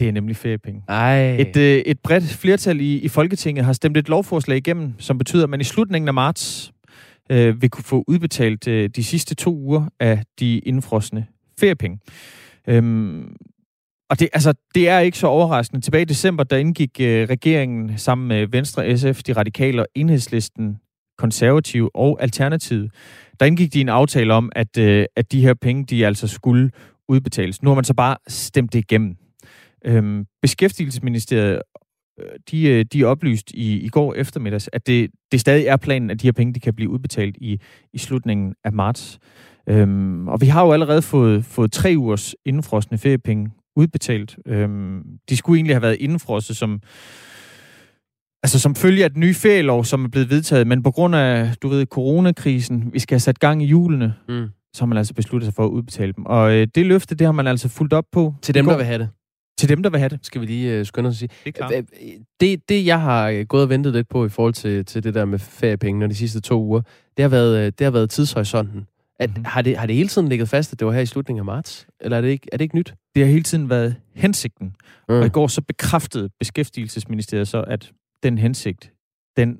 Speaker 2: Det er nemlig feriepenge.
Speaker 1: Ej.
Speaker 2: Et, øh, et bredt flertal i, i Folketinget har stemt et lovforslag igennem, som betyder, at man i slutningen af marts øh, vil kunne få udbetalt øh, de sidste to uger af de indfrosne feriepenge. Øhm, og det, altså, det er ikke så overraskende. Tilbage i december, der indgik øh, regeringen sammen med Venstre, SF, de radikale og enhedslisten, konservative og alternativet, der indgik de en aftale om, at, øh, at de her penge, de altså skulle udbetales. Nu har man så bare stemt det igennem. Øhm, Beskæftigelsesministeriet øh, de, øh, de oplyst i, i går eftermiddags, at det, det stadig er planen, at de her penge de kan blive udbetalt i, i slutningen af marts. Øhm, og vi har jo allerede fået, fået tre ugers indefrostende feriepenge udbetalt. Øhm, de skulle egentlig have været indefrosset som, altså som følge af den nye ferielov, som er blevet vedtaget, men på grund af, du ved, coronakrisen, vi skal have sat gang i julene, mm. så har man altså besluttet sig for at udbetale dem. Og øh, det løfte, det har man altså fuldt op på.
Speaker 1: Til dem, der vil have det.
Speaker 2: Til dem, der vil have det.
Speaker 1: Skal vi lige uh, skynde os at sige.
Speaker 2: Det er.
Speaker 1: Det, det, jeg har øh, gået og ventet lidt på i forhold til, til det der med feriepengene de sidste to uger, det har været, øh, det har været tidshorisonten. At, mm-hmm. har, det, har det hele tiden ligget fast, at det var her i slutningen af marts? Eller er det ikke, er det ikke nyt?
Speaker 2: Det har hele tiden været hensigten. Mm. Og i går så bekræftede Beskæftigelsesministeriet så, at den hensigt, den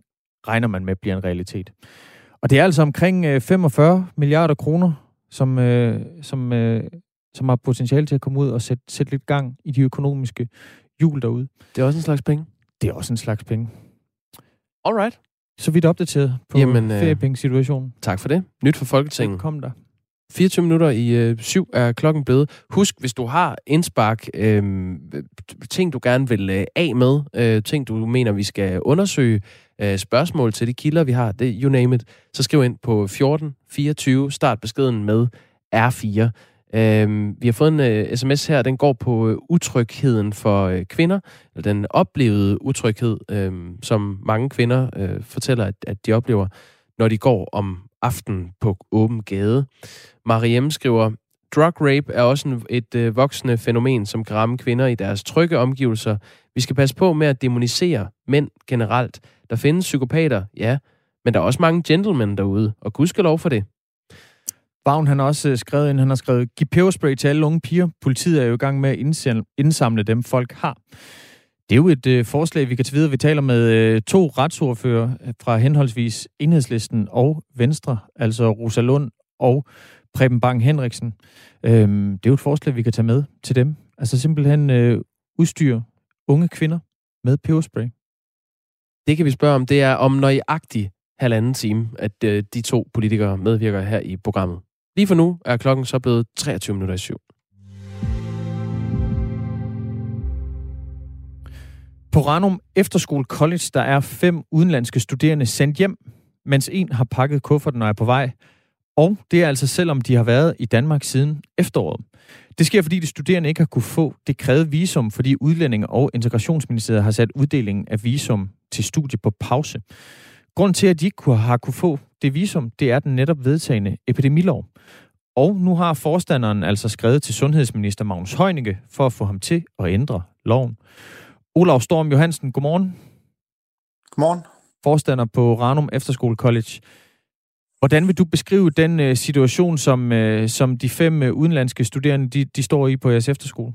Speaker 2: regner man med bliver en realitet. Og det er altså omkring 45 milliarder kroner, som, øh, som, øh, som har potentiale til at komme ud og sætte, sætte lidt gang i de økonomiske hjul derude.
Speaker 1: Det er også en slags penge?
Speaker 2: Det er også en slags penge.
Speaker 1: Alright.
Speaker 2: Så vidt opdateret på Jamen, øh, feriepengesituationen.
Speaker 1: Tak for det. Nyt for Folketinget.
Speaker 2: Kom der.
Speaker 1: 24 minutter i øh, syv er klokken blevet. Husk, hvis du har indspark, øh, ting du gerne vil øh, af med, øh, ting du mener, vi skal undersøge, øh, spørgsmål til de kilder, vi har, det you name it, så skriv ind på 14 24, start beskeden med R4. Øh, vi har fået en øh, uh, sms her, den går på uh, utrygheden for uh, kvinder, eller den oplevede utryghed, uh, som mange kvinder uh, fortæller, at, at de oplever, når de går om aften på åben gade. Mariem skriver, drug rape er også en, et uh, voksende fænomen, som kan ramme kvinder i deres trygge omgivelser. Vi skal passe på med at demonisere mænd generelt. Der findes psykopater, ja, men der er også mange gentlemen derude, og gudskelov for det.
Speaker 2: Vagn han også øh, skrevet ind, han har skrevet, giv peberspray til alle unge piger. Politiet er jo i gang med at indsamle dem, folk har. Det er jo et øh, forslag, vi kan til videre. Vi taler med øh, to retsordfører øh, fra henholdsvis Enhedslisten og Venstre, altså Rosa Lund og Preben Bang Henriksen. Øhm, det er jo et forslag, vi kan tage med til dem. Altså simpelthen øh, udstyre unge kvinder med peberspray.
Speaker 1: Det kan vi spørge om. Det er om nøjagtigt halvanden time, at øh, de to politikere medvirker her i programmet. Lige for nu er klokken så blevet 23 minutter i syv.
Speaker 2: På Ranum Efterskole College, der er fem udenlandske studerende sendt hjem, mens en har pakket kufferten og er på vej. Og det er altså selvom de har været i Danmark siden efteråret. Det sker, fordi de studerende ikke har kunne få det krævede visum, fordi Udlændinge- og Integrationsministeriet har sat uddelingen af visum til studie på pause. Grunden til, at de ikke har kunne få det visum, det er den netop vedtagende epidemilov. Og nu har forstanderen altså skrevet til sundhedsminister Magnus Heunicke for at få ham til at ændre loven. Olav Storm Johansen, godmorgen.
Speaker 14: Godmorgen.
Speaker 2: Forstander på Ranum Efterskole College. Hvordan vil du beskrive den uh, situation, som, uh, som de fem uh, udenlandske studerende de, de står i på jeres efterskole?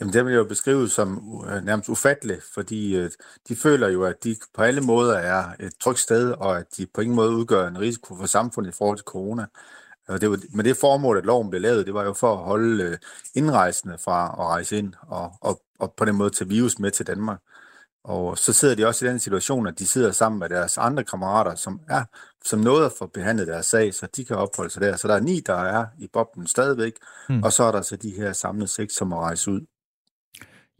Speaker 14: Jamen, det vil jeg jo beskrive som uh, nærmest ufatteligt, fordi uh, de føler jo, at de på alle måder er et trygt sted, og at de på ingen måde udgør en risiko for samfundet i forhold til corona. Og det var, med det formål, at loven blev lavet, det var jo for at holde uh, indrejsende fra at rejse ind, og, og, og på den måde tage virus med til Danmark. Og så sidder de også i den situation, at de sidder sammen med deres andre kammerater, som er som noget at få behandlet deres sag, så de kan opholde sig der. Så der er ni, der er i boblen stadigvæk, hmm. og så er der så de her samlet seks, som må rejse ud.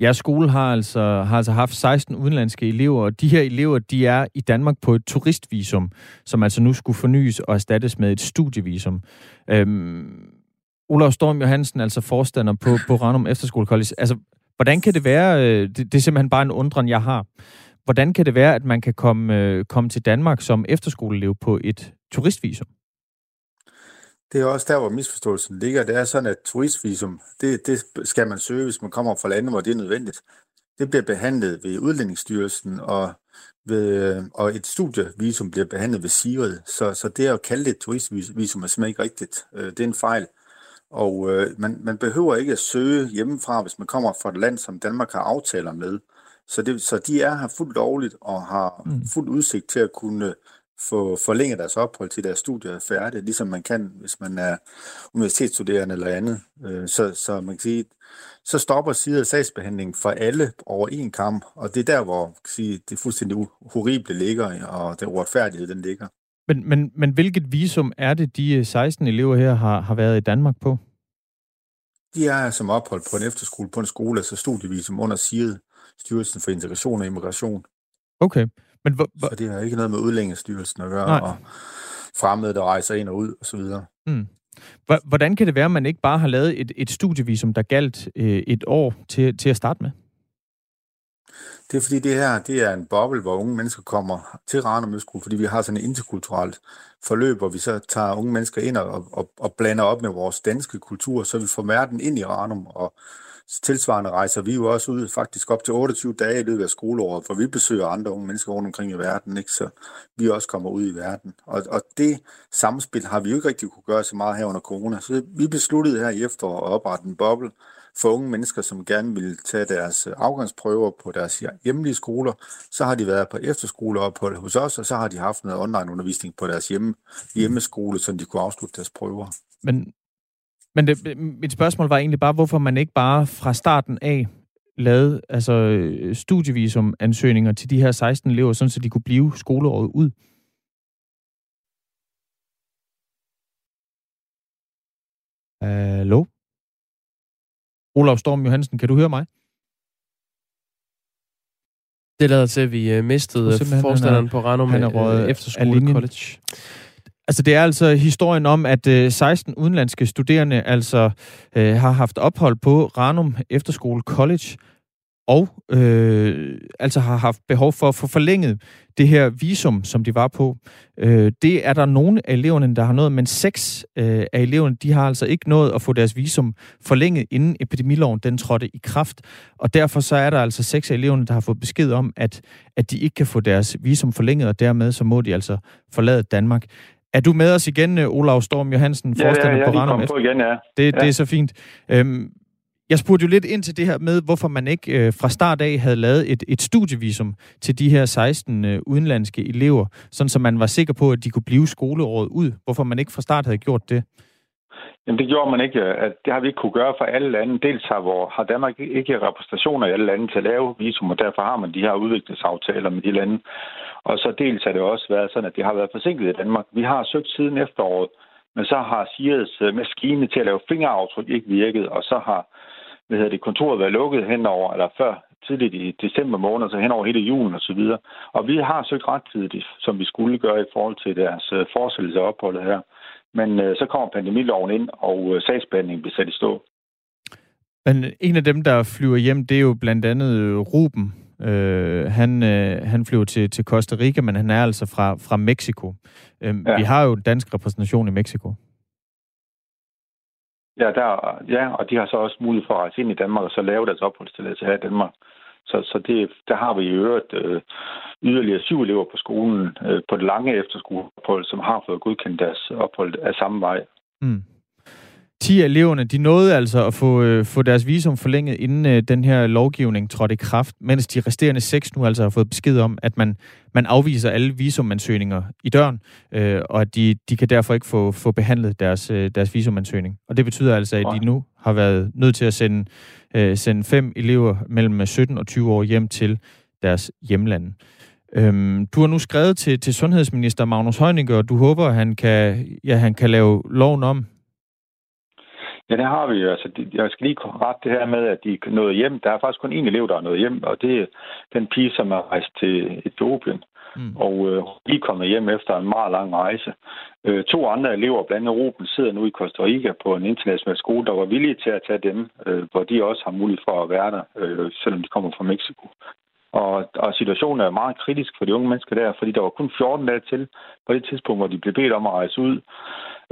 Speaker 2: Jeres skole har altså, har altså haft 16 udenlandske elever, og de her elever, de er i Danmark på et turistvisum, som altså nu skulle fornyes og erstattes med et studievisum. Øhm, Olaf Storm Johansen, altså forstander på, på Ranum Efterskole College. Altså, hvordan kan det være, øh, det, det er simpelthen bare en undren, jeg har, hvordan kan det være, at man kan komme, øh, komme til Danmark som efterskoleelev på et turistvisum?
Speaker 14: Det er også der, hvor misforståelsen ligger. Det er sådan, at turistvisum, det, det skal man søge, hvis man kommer fra lande, hvor det er nødvendigt. Det bliver behandlet ved Udlændingsstyrelsen, og, ved, og et studievisum bliver behandlet ved SIRID. Så, så det at kalde det et turistvisum er simpelthen ikke rigtigt. Øh, det er en fejl. Og øh, man, man behøver ikke at søge hjemmefra, hvis man kommer fra et land, som Danmark har aftaler med. Så, det, så de er her fuldt lovligt og har mm. fuld udsigt til at kunne få forlænget deres ophold til deres studier er færdige, ligesom man kan, hvis man er universitetsstuderende eller andet. Øh, så, så man kan sige, så stopper side sagsbehandling for alle over en kamp, og det er der, hvor kan sige, det fuldstændig horrible ligger, og den uretfærdighed, den ligger.
Speaker 2: Men, men, men hvilket visum er det, de 16 elever her har, har været i Danmark på?
Speaker 14: de er som ophold på en efterskole, på en skole, altså studievisum under SIRED, Styrelsen for Integration og Immigration.
Speaker 2: Okay. Men hvor,
Speaker 14: Så det har ikke noget med udlændingsstyrelsen at gøre,
Speaker 2: Nej.
Speaker 14: og fremmede, der rejser ind og ud, og så videre.
Speaker 2: Mm. Hvor- Hvordan kan det være, at man ikke bare har lavet et, et studievisum, der galt øh, et år til, til at starte med?
Speaker 14: Det er fordi det her, det er en boble, hvor unge mennesker kommer til Ranum Østskole, fordi vi har sådan et interkulturelt forløb, hvor vi så tager unge mennesker ind og, og, og blander op med vores danske kultur, så vi får verden ind i Ranum, og tilsvarende rejser vi jo også ud faktisk op til 28 dage i løbet af skoleåret, for vi besøger andre unge mennesker rundt omkring i verden, ikke? så vi også kommer ud i verden. Og, og det samspil har vi jo ikke rigtig kunne gøre så meget her under corona, så vi besluttede her i efteråret at oprette en boble, for unge mennesker, som gerne vil tage deres afgangsprøver på deres hjemlige skoler, så har de været på efterskoleophold hos os, og så har de haft noget online-undervisning på deres hjemme, hjemmeskole, så de kunne afslutte deres prøver.
Speaker 2: Men, men det, mit spørgsmål var egentlig bare, hvorfor man ikke bare fra starten af lavede altså, øh, studievisumansøgninger til de her 16 elever, sådan så de kunne blive skoleåret ud. Hallo? Olaf Storm Johansen, kan du høre mig?
Speaker 1: Det lader til, at vi øh, mistede forstanderen
Speaker 2: er-
Speaker 1: på Ranum
Speaker 2: han er
Speaker 1: øh,
Speaker 2: røget
Speaker 1: Efterskole. College.
Speaker 2: Altså, det er altså historien om, at øh, 16 udenlandske studerende altså øh, har haft ophold på Ranum Efterskole College, og øh, altså har haft behov for at få forlænget det her visum, som de var på. Øh, det er der nogle af eleverne, der har nået, men seks øh, af eleverne, de har altså ikke nået at få deres visum forlænget, inden epidemiloven den trådte i kraft. Og derfor så er der altså seks af eleverne, der har fået besked om, at, at de ikke kan få deres visum forlænget, og dermed så må de altså forlade Danmark. Er du med os igen, øh, Olav Storm Johansen,
Speaker 15: Ja, ja,
Speaker 2: forstander
Speaker 15: jeg er
Speaker 2: på
Speaker 15: kommet på igen, ja.
Speaker 2: det,
Speaker 15: Ja.
Speaker 2: det er så fint. Øhm, jeg spurgte jo lidt ind til det her med, hvorfor man ikke øh, fra start af havde lavet et, et studievisum til de her 16 øh, udenlandske elever, sådan så man var sikker på, at de kunne blive skoleåret ud. Hvorfor man ikke fra start havde gjort det.
Speaker 15: Jamen det gjorde man ikke. At det har vi ikke kunne gøre for alle lande. Dels har, hvor, har Danmark ikke repræsentationer i alle lande til at lave visum, og derfor har man de her udviklingsaftaler med de lande. Og så dels har det også været sådan, at det har været forsinket i Danmark. Vi har søgt siden efteråret, men så har SIRES øh, maskine til at lave fingeraftryk ikke virket, og så har hvad hedder det, kontoret været lukket henover, eller før tidligt i december måned, så henover hele julen og så videre. Og vi har søgt ret tidligt, som vi skulle gøre i forhold til deres øh, forestillelse af opholdet her. Men øh, så kommer pandemiloven ind, og øh, sagsbehandlingen bliver sat i stå.
Speaker 2: Men en af dem, der flyver hjem, det er jo blandt andet øh, Ruben. Øh, han, øh, han flyver til, til Costa Rica, men han er altså fra, fra Mexico. Øhm,
Speaker 15: Ja.
Speaker 2: Vi har jo en dansk repræsentation i Mexico.
Speaker 15: Ja, der, ja, og de har så også mulighed for at rejse ind i Danmark og så lave deres opholdstilladelse her i Danmark. Så, så det, der har vi i øvrigt øh, yderligere syv elever på skolen øh, på det lange efterskoleophold, som har fået godkendt deres ophold af samme vej.
Speaker 2: Mm. 10 af eleverne, de nåede altså at få, øh, få deres visum forlænget, inden øh, den her lovgivning trådte i kraft, mens de resterende seks nu altså har fået besked om, at man, man afviser alle visumansøgninger i døren, øh, og at de, de kan derfor ikke få, få behandlet deres, øh, deres visumansøgning. Og det betyder altså, at de nu har været nødt til at sende, øh, sende fem elever mellem 17 og 20 år hjem til deres hjemlande. Øhm, du har nu skrevet til, til sundhedsminister Magnus Heunicke, og du håber, at han kan, ja, han kan lave loven om.
Speaker 15: Ja, det har vi jo. Altså, jeg skal lige rette det her med, at de er nået hjem. Der er faktisk kun én elev, der er nået hjem, og det er den pige, som er rejst til Etiopien.
Speaker 2: Mm.
Speaker 15: Og øh, de er kommet hjem efter en meget lang rejse. Øh, to andre elever, blandt andet Ruben, sidder nu i Costa Rica på en international skole, der var villige til at tage dem, øh, hvor de også har mulighed for at være der, øh, selvom de kommer fra Mexico. Og, og situationen er meget kritisk for de unge mennesker der, fordi der var kun 14 dage til på det tidspunkt, hvor de blev bedt om at rejse ud.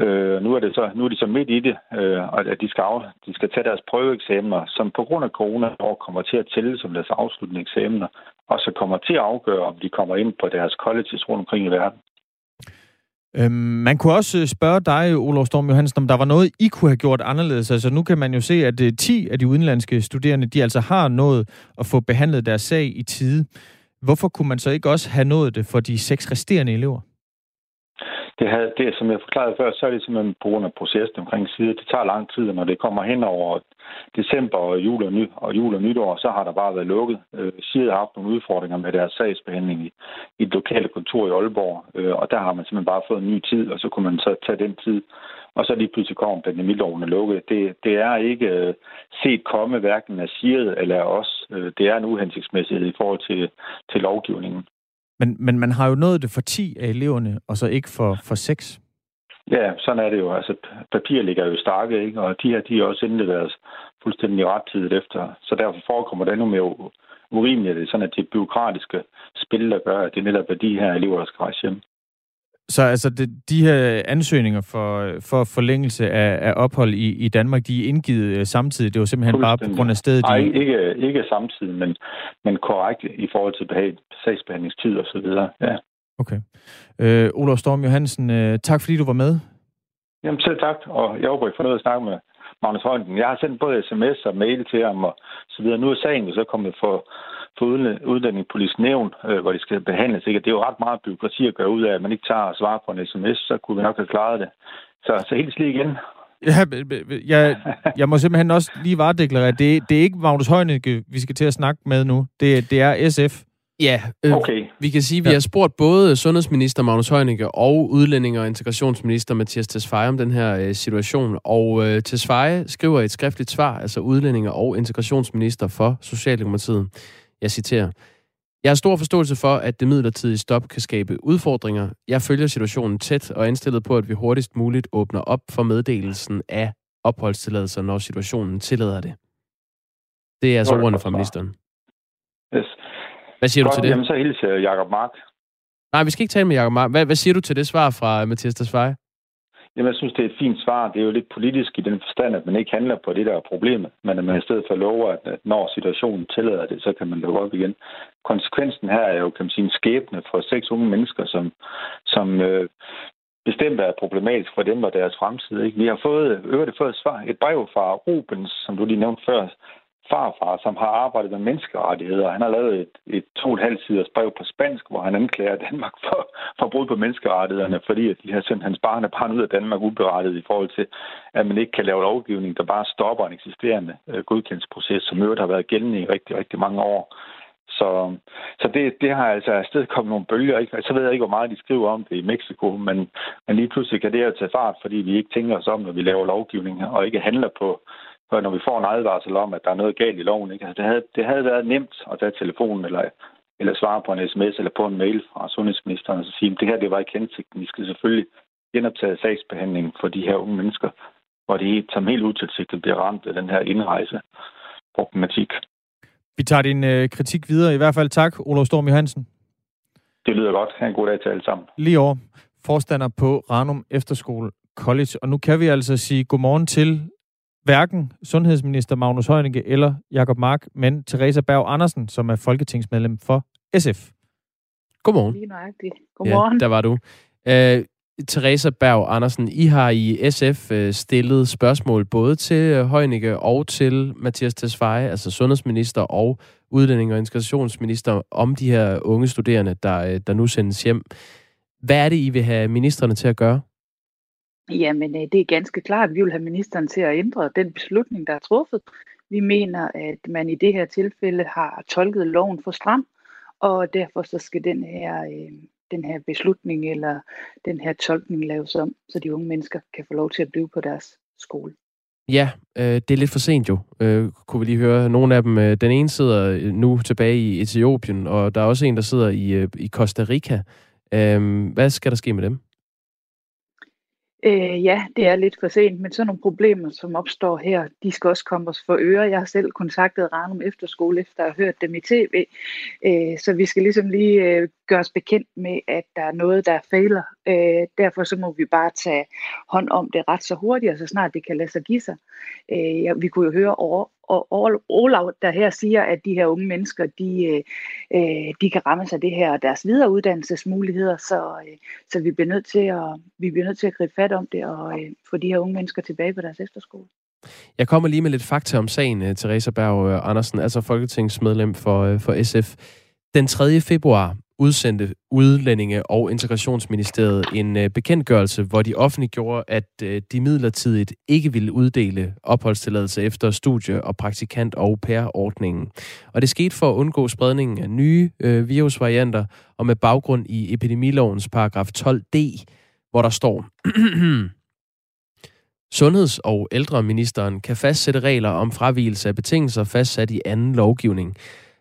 Speaker 15: Øh, nu, er det så, nu er de så midt i det, øh, at de skal, af, de skal tage deres prøveeksamener, som på grund af corona år kommer til at tælle som deres afsluttende eksamener, og så kommer til at afgøre, om de kommer ind på deres colleges rundt omkring i verden.
Speaker 2: Øhm, man kunne også øh, spørge dig, Olof Storm Johansen, om der var noget, I kunne have gjort anderledes. Altså nu kan man jo se, at øh, 10 af de udenlandske studerende, de altså har nået at få behandlet deres sag i tide. Hvorfor kunne man så ikke også have nået det for de seks resterende elever?
Speaker 15: Det, havde, det, som jeg forklarede før, så er det simpelthen på grund af processen omkring sider. Det tager lang tid, når det kommer hen over december og jul og, ny, og, jul og nytår, så har der bare været lukket. Øh, Sider har haft nogle udfordringer med deres sagsbehandling i, i et lokale kontor i Aalborg, øh, og der har man simpelthen bare fået en ny tid, og så kunne man så tage den tid og så lige pludselig kommer pandemiloven er lukket. Det, det er ikke øh, set komme hverken af SIRED eller af os. Øh, det er en uhensigtsmæssighed i forhold til, til lovgivningen.
Speaker 2: Men, men man har jo nået det for 10 af eleverne, og så ikke for, for 6.
Speaker 15: Ja, sådan er det jo. Altså, papir ligger jo stakke, ikke? og de her de er også indleveret fuldstændig rettidigt efter. Så derfor forekommer det endnu mere urimeligt, at det er sådan, at det byråkratiske spil, der gør, at det netop er de her elever, der skal rejse hjem.
Speaker 2: Så altså, det, de her ansøgninger for, for forlængelse af, af ophold i, i Danmark, de er indgivet uh, samtidig. Det var simpelthen bare på grund af stedet?
Speaker 15: Nej, de... ikke, ikke samtidig, men, men korrekt i forhold til sagsbehandlingstid og så videre. Ja.
Speaker 2: Okay. Øh, Olof Storm Johansen, øh, tak fordi du var med.
Speaker 15: Jamen selv tak, og jeg håber, I får noget at snakke med Magnus Højden. Jeg har sendt både sms og mail til ham og så videre. Nu er sagen jo så kommet for for uddannelsespolitisk nævn, øh, hvor de skal behandles. Ikke? Det er jo ret meget byråkrati at gøre ud af, at man ikke tager og svarer på en sms, så kunne vi nok have klaret det. Så, så helt lige igen.
Speaker 2: Ja, jeg, jeg må simpelthen også lige varedeklarere, det, det er ikke Magnus Heunicke, vi skal til at snakke med nu. Det, det er SF.
Speaker 1: Ja, øh, okay. vi kan sige, at vi ja. har spurgt både sundhedsminister Magnus Heunicke og udlænding- og integrationsminister Mathias Tesfaye om den her øh, situation. Og øh, Tesfaye skriver et skriftligt svar, altså udlænding- og integrationsminister for Socialdemokratiet. Jeg citerer. Jeg har stor forståelse for, at det midlertidige stop kan skabe udfordringer. Jeg følger situationen tæt og er indstillet på, at vi hurtigst muligt åbner op for meddelelsen af opholdstilladelser, når situationen tillader det. Det er altså ordene fra ministeren.
Speaker 15: Yes.
Speaker 1: Hvad siger Godt, du til det?
Speaker 15: Jamen, så hilser Jacob Mark.
Speaker 1: Nej, vi skal ikke tale med Jacob Mark. Hvad, hvad siger du til det svar fra Mathias Desveje?
Speaker 15: Jamen, jeg synes, det er et fint svar. Det er jo lidt politisk i den forstand, at man ikke handler på det, der er problemet, men at man i stedet for lover, at når situationen tillader det, så kan man lukke op igen. Konsekvensen her er jo, kan man sige, en skæbne for seks unge mennesker, som, som øh, bestemt er problematisk for dem og deres fremtid. Ikke? Vi har fået, øvrigt fået et, svar, et brev fra Rubens, som du lige nævnte før, farfar, som har arbejdet med menneskerettigheder. Han har lavet et, et to og et halvt siders brev på spansk, hvor han anklager Danmark for, for brud på menneskerettighederne, fordi at de har sendt hans barn og barn ud af Danmark uberettet i forhold til, at man ikke kan lave lovgivning, der bare stopper en eksisterende øh, godkendelsesproces, som øvrigt har været gældende i rigtig, rigtig mange år. Så, så det, det har altså afstedkommet nogle bølger. Ikke? Så ved jeg ikke, hvor meget de skriver om det i Mexico, men, men lige pludselig kan det jo tage fart, fordi vi ikke tænker os om, når vi laver lovgivning, og ikke handler på, når vi får en advarsel om, at der er noget galt i loven. Ikke? Altså, det, havde, det havde været nemt at tage telefonen eller, eller svare på en sms eller på en mail fra sundhedsministeren og så sige, at det her det var ikke hensigten. Vi skal selvfølgelig genoptage sagsbehandlingen for de her unge mennesker, hvor de som helt utilsigtet bliver ramt af den her indrejse problematik.
Speaker 2: Vi tager din øh, kritik videre. I hvert fald tak, Olof Storm Johansen.
Speaker 15: Det lyder godt. Ha' en god dag til alle sammen.
Speaker 2: Lige over. Forstander på Ranum Efterskole College. Og nu kan vi altså sige godmorgen til hverken sundhedsminister Magnus Heunicke eller Jakob Mark, men Teresa Berg Andersen, som er folketingsmedlem for SF. Godmorgen.
Speaker 16: Lige nøjagtigt. Godmorgen.
Speaker 1: Ja, der var du. Uh, Teresa Berg Andersen, I har i SF øh, stillet spørgsmål både til Heunicke og til Mathias Tesfaye, altså sundhedsminister og udlænding- og integrationsminister, om de her unge studerende, der, øh, der nu sendes hjem. Hvad er det, I vil have ministerne til at gøre?
Speaker 16: Jamen, øh, det er ganske klart, at vi vil have ministeren til at ændre den beslutning, der er truffet. Vi mener, at man i det her tilfælde har tolket loven for stram, og derfor så skal den her, øh, den her beslutning eller den her tolkning laves om, så de unge mennesker kan få lov til at blive på deres skole.
Speaker 1: Ja, øh, det er lidt for sent jo, øh, kunne vi lige høre. Nogle af dem, øh, den ene sidder øh, nu tilbage i Etiopien, og der er også en, der sidder i, øh, i Costa Rica. Øh, hvad skal der ske med dem?
Speaker 16: Øh, ja, det er lidt for sent, men sådan nogle problemer, som opstår her, de skal også komme os for øre. Jeg har selv kontaktet Ranum Efterskole, efter at have hørt dem i tv, øh, så vi skal ligesom lige øh, gøre os bekendt med, at der er noget, der fejler. Øh, derfor så må vi bare tage hånd om det ret så hurtigt, og så snart det kan lade sig give sig. Øh, ja, vi kunne jo høre over, og Olav, der her siger, at de her unge mennesker, de, øh, øh, de kan ramme sig det her og deres videre uddannelsesmuligheder, så, øh, så vi, bliver nødt til at, vi bliver nødt til at gribe fat om det og øh, få de her unge mennesker tilbage på deres efterskole.
Speaker 1: Jeg kommer lige med lidt fakta om sagen, øh, Teresa Berg øh, Andersen, altså folketingsmedlem for, for SF. Den 3. februar udsendte Udlændinge- og Integrationsministeriet en øh, bekendtgørelse, hvor de offentliggjorde, at øh, de midlertidigt ikke ville uddele opholdstilladelse efter studie- og praktikant- og pærordningen. Og det skete for at undgå spredningen af nye øh, virusvarianter, og med baggrund i epidemilovens paragraf 12d, hvor der står... Sundheds- og ældreministeren kan fastsætte regler om fravigelse af betingelser fastsat i anden lovgivning.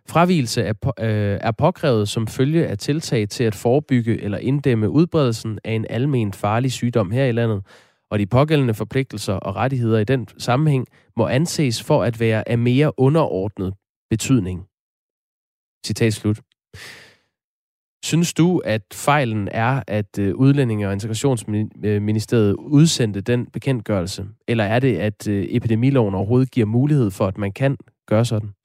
Speaker 1: Fravigelse er, på, øh, er påkrævet som følge af tiltag til at forebygge eller inddæmme udbredelsen af en almen farlig sygdom her i landet, og de pågældende forpligtelser og rettigheder i den sammenhæng må anses for at være af mere underordnet betydning. Citat slut. Synes du, at fejlen er, at øh, Udlændinge- og Integrationsministeriet udsendte den bekendtgørelse? Eller er det, at øh, epidemiloven overhovedet giver mulighed for, at man kan gøre sådan?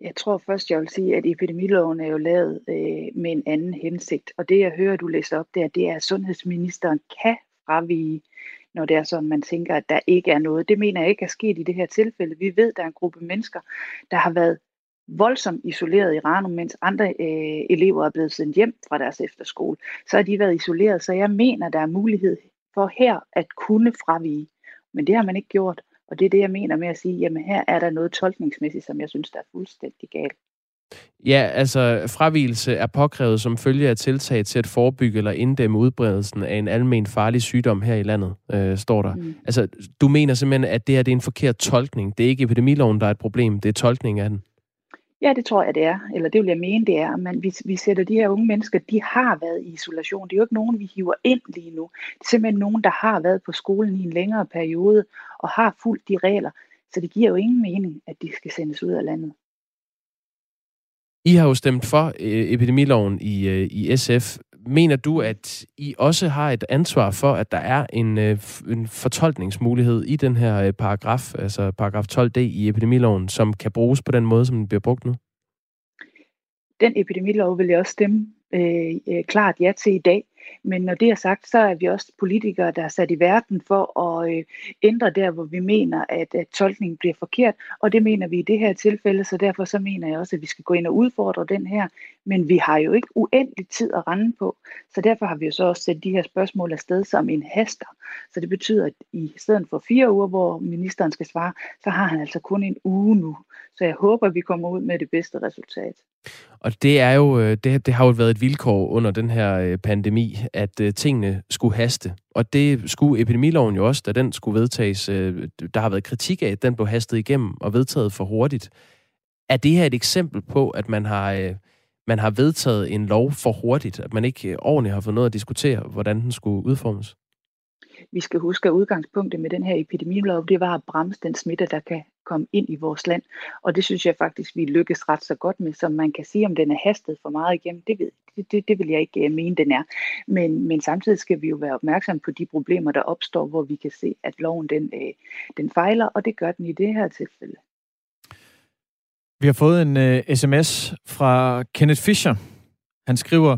Speaker 16: Jeg tror først, jeg vil sige, at epidemiloven er jo lavet øh, med en anden hensigt. Og det, jeg hører, du læser op der, det er, at sundhedsministeren kan fravige, når det er sådan, man tænker, at der ikke er noget. Det mener jeg ikke er sket i det her tilfælde. Vi ved, at der er en gruppe mennesker, der har været voldsomt isoleret i Ranum, mens andre øh, elever er blevet sendt hjem fra deres efterskole. Så har de været isoleret, så jeg mener, der er mulighed for her at kunne fravige. Men det har man ikke gjort, og det er det, jeg mener med at sige, jamen her er der noget tolkningsmæssigt, som jeg synes, der er fuldstændig galt.
Speaker 1: Ja, altså fravigelse er påkrævet som følge af tiltag til at forebygge eller inddæmme udbredelsen af en almen farlig sygdom her i landet, øh, står der. Mm. Altså, du mener simpelthen, at det her det er en forkert tolkning. Det er ikke epidemiloven, der er et problem, det er tolkningen af den.
Speaker 16: Ja, det tror jeg, det er. Eller det vil jeg mene, det er. Men vi, vi sætter de her unge mennesker, de har været i isolation. Det er jo ikke nogen, vi hiver ind lige nu. Det er simpelthen nogen, der har været på skolen i en længere periode og har fulgt de regler. Så det giver jo ingen mening, at de skal sendes ud af landet.
Speaker 1: I har jo stemt for øh, epidemiloven i, øh, i SF. Mener du, at I også har et ansvar for, at der er en, øh, en fortolkningsmulighed i den her øh, paragraf, altså paragraf 12d i epidemiloven, som kan bruges på den måde, som den bliver brugt nu?
Speaker 16: Den epidemilov vil jeg også stemme øh, øh klart ja til i dag. Men når det er sagt, så er vi også politikere, der er sat i verden for at øh, ændre der, hvor vi mener, at, at tolkningen bliver forkert. Og det mener vi i det her tilfælde, så derfor så mener jeg også, at vi skal gå ind og udfordre den her. Men vi har jo ikke uendelig tid at rende på. Så derfor har vi jo så også sendt de her spørgsmål afsted som en haster. Så det betyder, at i stedet for fire uger, hvor ministeren skal svare, så har han altså kun en uge nu. Så jeg håber, at vi kommer ud med det bedste resultat.
Speaker 1: Og det er jo det, det har jo været et vilkår under den her pandemi, at øh, tingene skulle haste. Og det skulle epidemiloven jo også, da den skulle vedtages. Øh, der har været kritik af, at den blev hastet igennem og vedtaget for hurtigt. Er det her et eksempel på, at man har, øh, man har vedtaget en lov for hurtigt? At man ikke ordentligt har fået noget at diskutere, hvordan den skulle udformes?
Speaker 16: Vi skal huske, at udgangspunktet med den her epidemilov, det var at bremse den smitte, der kan komme ind i vores land. Og det synes jeg faktisk, vi lykkes ret så godt med, som man kan sige, om den er hastet for meget igennem. Det, ved, det, det, det vil jeg ikke øh, mene, den er. Men, men samtidig skal vi jo være opmærksom på de problemer, der opstår, hvor vi kan se, at loven den, øh, den fejler, og det gør den i det her tilfælde.
Speaker 2: Vi har fået en øh, uh, sms fra Kenneth Fischer. Han skriver,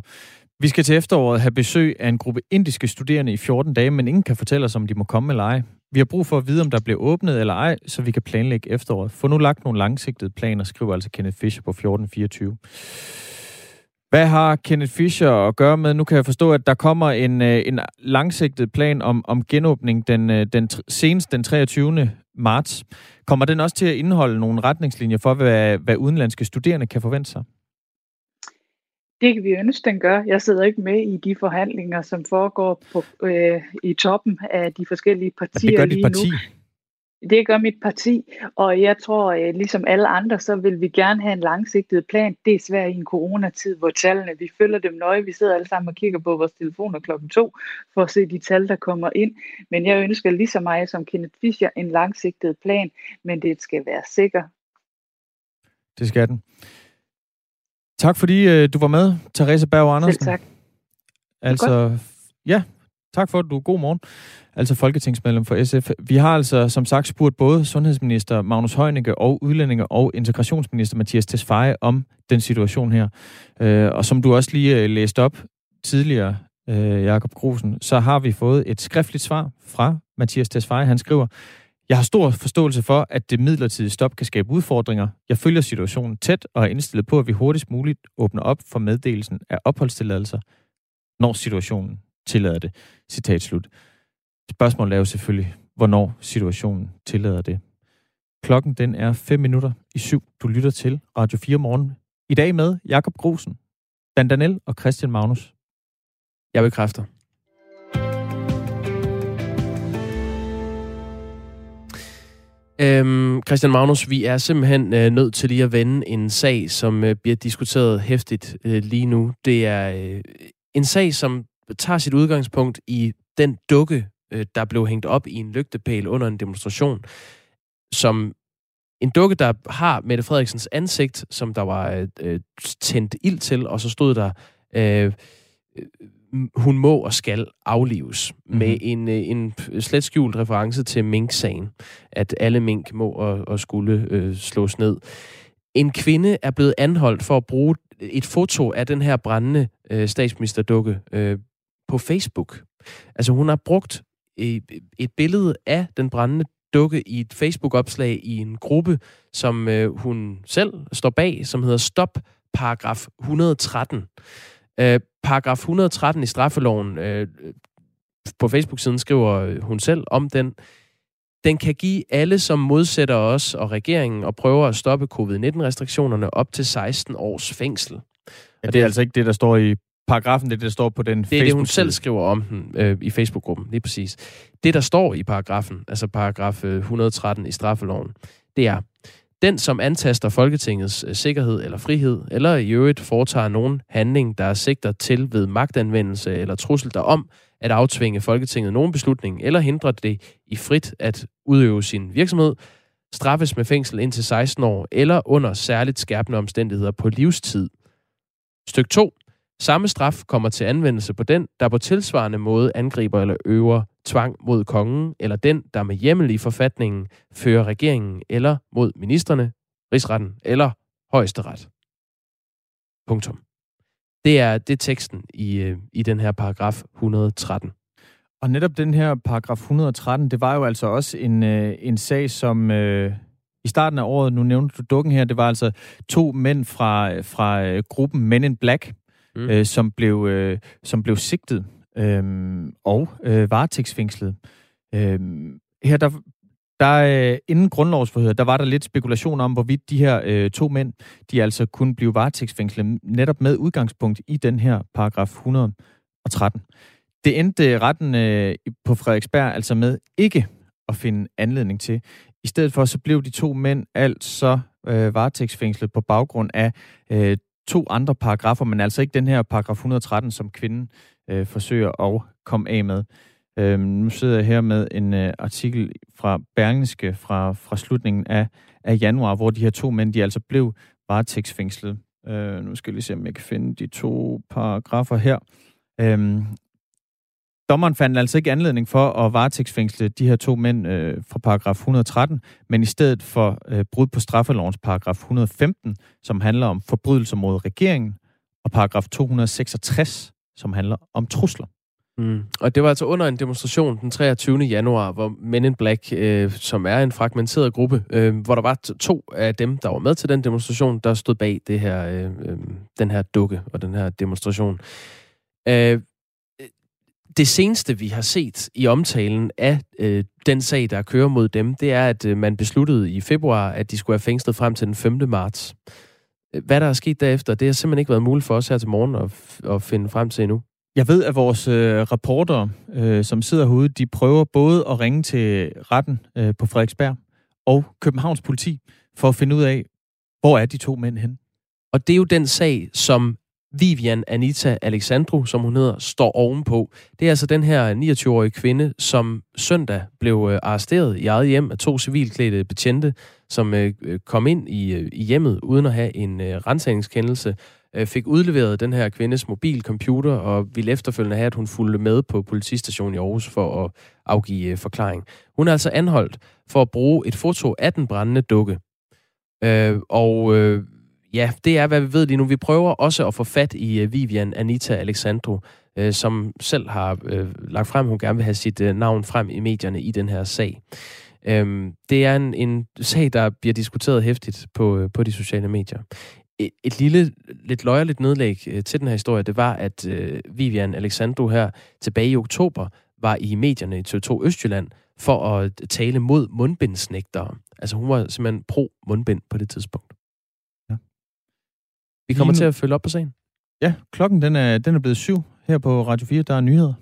Speaker 2: vi skal til efteråret have besøg af en gruppe indiske studerende i 14 dage, men ingen kan fortælle os, om de må komme eller ej. Vi har brug for at vide, om der bliver åbnet eller ej, så vi kan planlægge efteråret. Få nu lagt nogle langsigtede planer, skriver altså Kenneth Fischer på 1424. Hvad har Kenneth Fischer at gøre med? Nu kan jeg forstå, at der kommer en, øh, en langsigtet plan om, om genåbning den, øh, den, senest den 23. marts. Kommer den også til at indeholde nogle retningslinjer for, hvad, hvad udenlandske studerende kan forvente sig?
Speaker 16: Det kan vi ønske, den gør. Jeg sidder ikke med i de forhandlinger, som foregår på, øh, i toppen af de forskellige partier
Speaker 2: det gør dit parti.
Speaker 16: nu. Det gør mit parti, og jeg tror, øh, ligesom alle andre, så vil vi gerne have en langsigtet plan. Det er svært i en coronatid, hvor tallene, vi følger dem nøje. Vi sidder alle sammen og kigger på vores telefoner klokken to, for at se de tal, der kommer ind. Men jeg ønsker lige så meget som Kenneth Fischer en langsigtet plan, men det skal være sikker.
Speaker 2: Det skal den. Tak fordi øh, du var med, Therese Berg Andersen.
Speaker 16: Selv tak.
Speaker 2: Altså, ja, tak for, at du god morgen. Altså folketingsmedlem for SF. Vi har altså som sagt spurgt både sundhedsminister Magnus Heunicke og udlændinge- og integrationsminister Mathias Tesfaye om den situation her. Øh, og som du også lige øh, læste op tidligere, øh, Jakob Grusen, så har vi fået et skriftligt svar fra Mathias Tesfaye. Han skriver, jeg har stor forståelse for, at det midlertidige stop kan skabe udfordringer. Jeg følger situationen tæt og er indstillet på, at vi hurtigst muligt åbner op for meddelelsen af opholdstilladelser, når situationen tillader det. Citat slut. Spørgsmålet er jo selvfølgelig, hvornår situationen tillader det. Klokken den er 5 minutter i syv. Du lytter til Radio 4 morgen. I dag med Jakob Grosen, Dan Danel og Christian Magnus.
Speaker 1: Jeg bekræfter. Øhm, Christian Magnus, vi er simpelthen øh, nødt til lige at vende en sag, som øh, bliver diskuteret hæftigt øh, lige nu. Det er øh, en sag, som tager sit udgangspunkt i den dukke, øh, der blev hængt op i en lygtepæl under en demonstration, som en dukke, der har Mette Frederiksens ansigt, som der var øh, øh tændt ild til, og så stod der, øh, øh hun må og skal aflives, mm-hmm. med en, øh, en slet skjult reference til mink-sagen, at alle mink må og, og skulle øh, slås ned. En kvinde er blevet anholdt for at bruge et foto af den her brændende øh, statsministerdukke øh, på Facebook. Altså hun har brugt et, et billede af den brændende dukke i et Facebook-opslag i en gruppe, som øh, hun selv står bag, som hedder Stop Paragraf 113. Øh, paragraf 113 i straffeloven, øh, på Facebook-siden skriver hun selv om den, den kan give alle, som modsætter os og regeringen og prøver at stoppe covid-19-restriktionerne op til 16 års fængsel.
Speaker 2: Ja, det er altså ikke det, der står i paragrafen, det er det, der står på den
Speaker 1: Det er det, hun selv skriver om den øh, i Facebook-gruppen, lige præcis. Det, der står i paragrafen, altså paragraf 113 øh, i straffeloven, det er, den, som antaster Folketingets øh, sikkerhed eller frihed, eller i øvrigt foretager nogen handling, der er sigter til ved magtanvendelse eller trussel derom, at aftvinge Folketinget nogen beslutning, eller hindre det i frit at udøve sin virksomhed, straffes med fængsel indtil 16 år, eller under særligt skærpende omstændigheder på livstid. Styk 2. Samme straf kommer til anvendelse på den, der på tilsvarende måde angriber eller øver tvang mod kongen, eller den, der med hjemmel i forfatningen fører regeringen eller mod ministerne, rigsretten eller højesteret. Punktum. Det er, det er teksten i, øh, i den her paragraf 113.
Speaker 2: Og netop den her paragraf 113, det var jo altså også en, øh, en sag, som øh, i starten af året, nu nævnte du dukken her, det var altså to mænd fra, øh, fra gruppen Men in Black, mm. øh, som, blev, øh, som blev sigtet øh, og øh, varetægtsfængslet. Øh, her der, der øh, inden grundlovsforhøret, der var der lidt spekulation om, hvorvidt de her øh, to mænd, de altså kunne blive varetægtsfængslet netop med udgangspunkt i den her paragraf 113. Det endte retten øh, på Frederiksberg altså med ikke at finde anledning til. I stedet for så blev de to mænd altså øh, varetægtsfængslet på baggrund af øh, to andre paragrafer, men altså ikke den her paragraf 113, som kvinden øh, forsøger at komme af med. Øh, nu sidder jeg her med en øh, artikel fra Bergenske fra, fra slutningen af, af januar, hvor de her to mænd, de altså blev varetægtsfængslet. Øh, nu skal jeg lige se, om jeg kan finde de to paragrafer her. Øh, Dommeren fandt altså ikke anledning for at varetægtsfængsle de her to mænd øh, fra paragraf 113, men i stedet for øh, brud på straffelovens paragraf 115, som handler om forbrydelser mod regeringen, og paragraf 266, som handler om trusler.
Speaker 1: Mm. Og det var altså under en demonstration den 23. januar, hvor Men in Black, øh, som er en fragmenteret gruppe, øh, hvor der var to af dem, der var med til den demonstration, der stod bag det her, øh, øh, den her dukke og den her demonstration. Øh, det seneste, vi har set i omtalen af øh, den sag, der kører mod dem, det er, at øh, man besluttede i februar, at de skulle have fængslet frem til den 5. marts. Hvad der er sket derefter, det har simpelthen ikke været muligt for os her til morgen at, at finde frem til endnu.
Speaker 2: Jeg ved, at vores øh, reporter, øh, som sidder herude, de prøver både at ringe til retten øh, på Frederiksberg og Københavns politi for at finde ud af, hvor er de to mænd hen.
Speaker 1: Og det er jo den sag, som Vivian Anita Alexandro, som hun hedder, står ovenpå. Det er altså den her 29-årige kvinde, som søndag blev øh, arresteret i eget hjem af to civilklædte betjente, som øh, øh, kom ind i, i hjemmet uden at have en rensagningskendelse, fik udleveret den her kvindes mobilcomputer og ville efterfølgende have, at hun fulgte med på politistationen i Aarhus for at afgive forklaring. Hun er altså anholdt for at bruge et foto af den brændende dukke. Øh, og øh, Ja, det er, hvad vi ved lige nu. Vi prøver også at få fat i uh, Vivian Anita Alexandro, uh, øh, som selv har uh, lagt frem, hun gerne vil have sit uh, navn frem i medierne i den her sag. Øhm, det er en, en sag, der bliver diskuteret hæftigt på, øh, på de sociale medier. Et, et lille, lidt løjerligt nedlæg øh, til den her historie, det var, at øh, Vivian Alexandro her tilbage i oktober var i medierne i TV2 Østjylland for at tale mod mundbindsnægtere. Altså hun var simpelthen pro-mundbind på det tidspunkt. Vi kommer til at følge op på sagen.
Speaker 2: Ja, klokken den er, den er blevet syv her på Radio 4. Der er nyheder.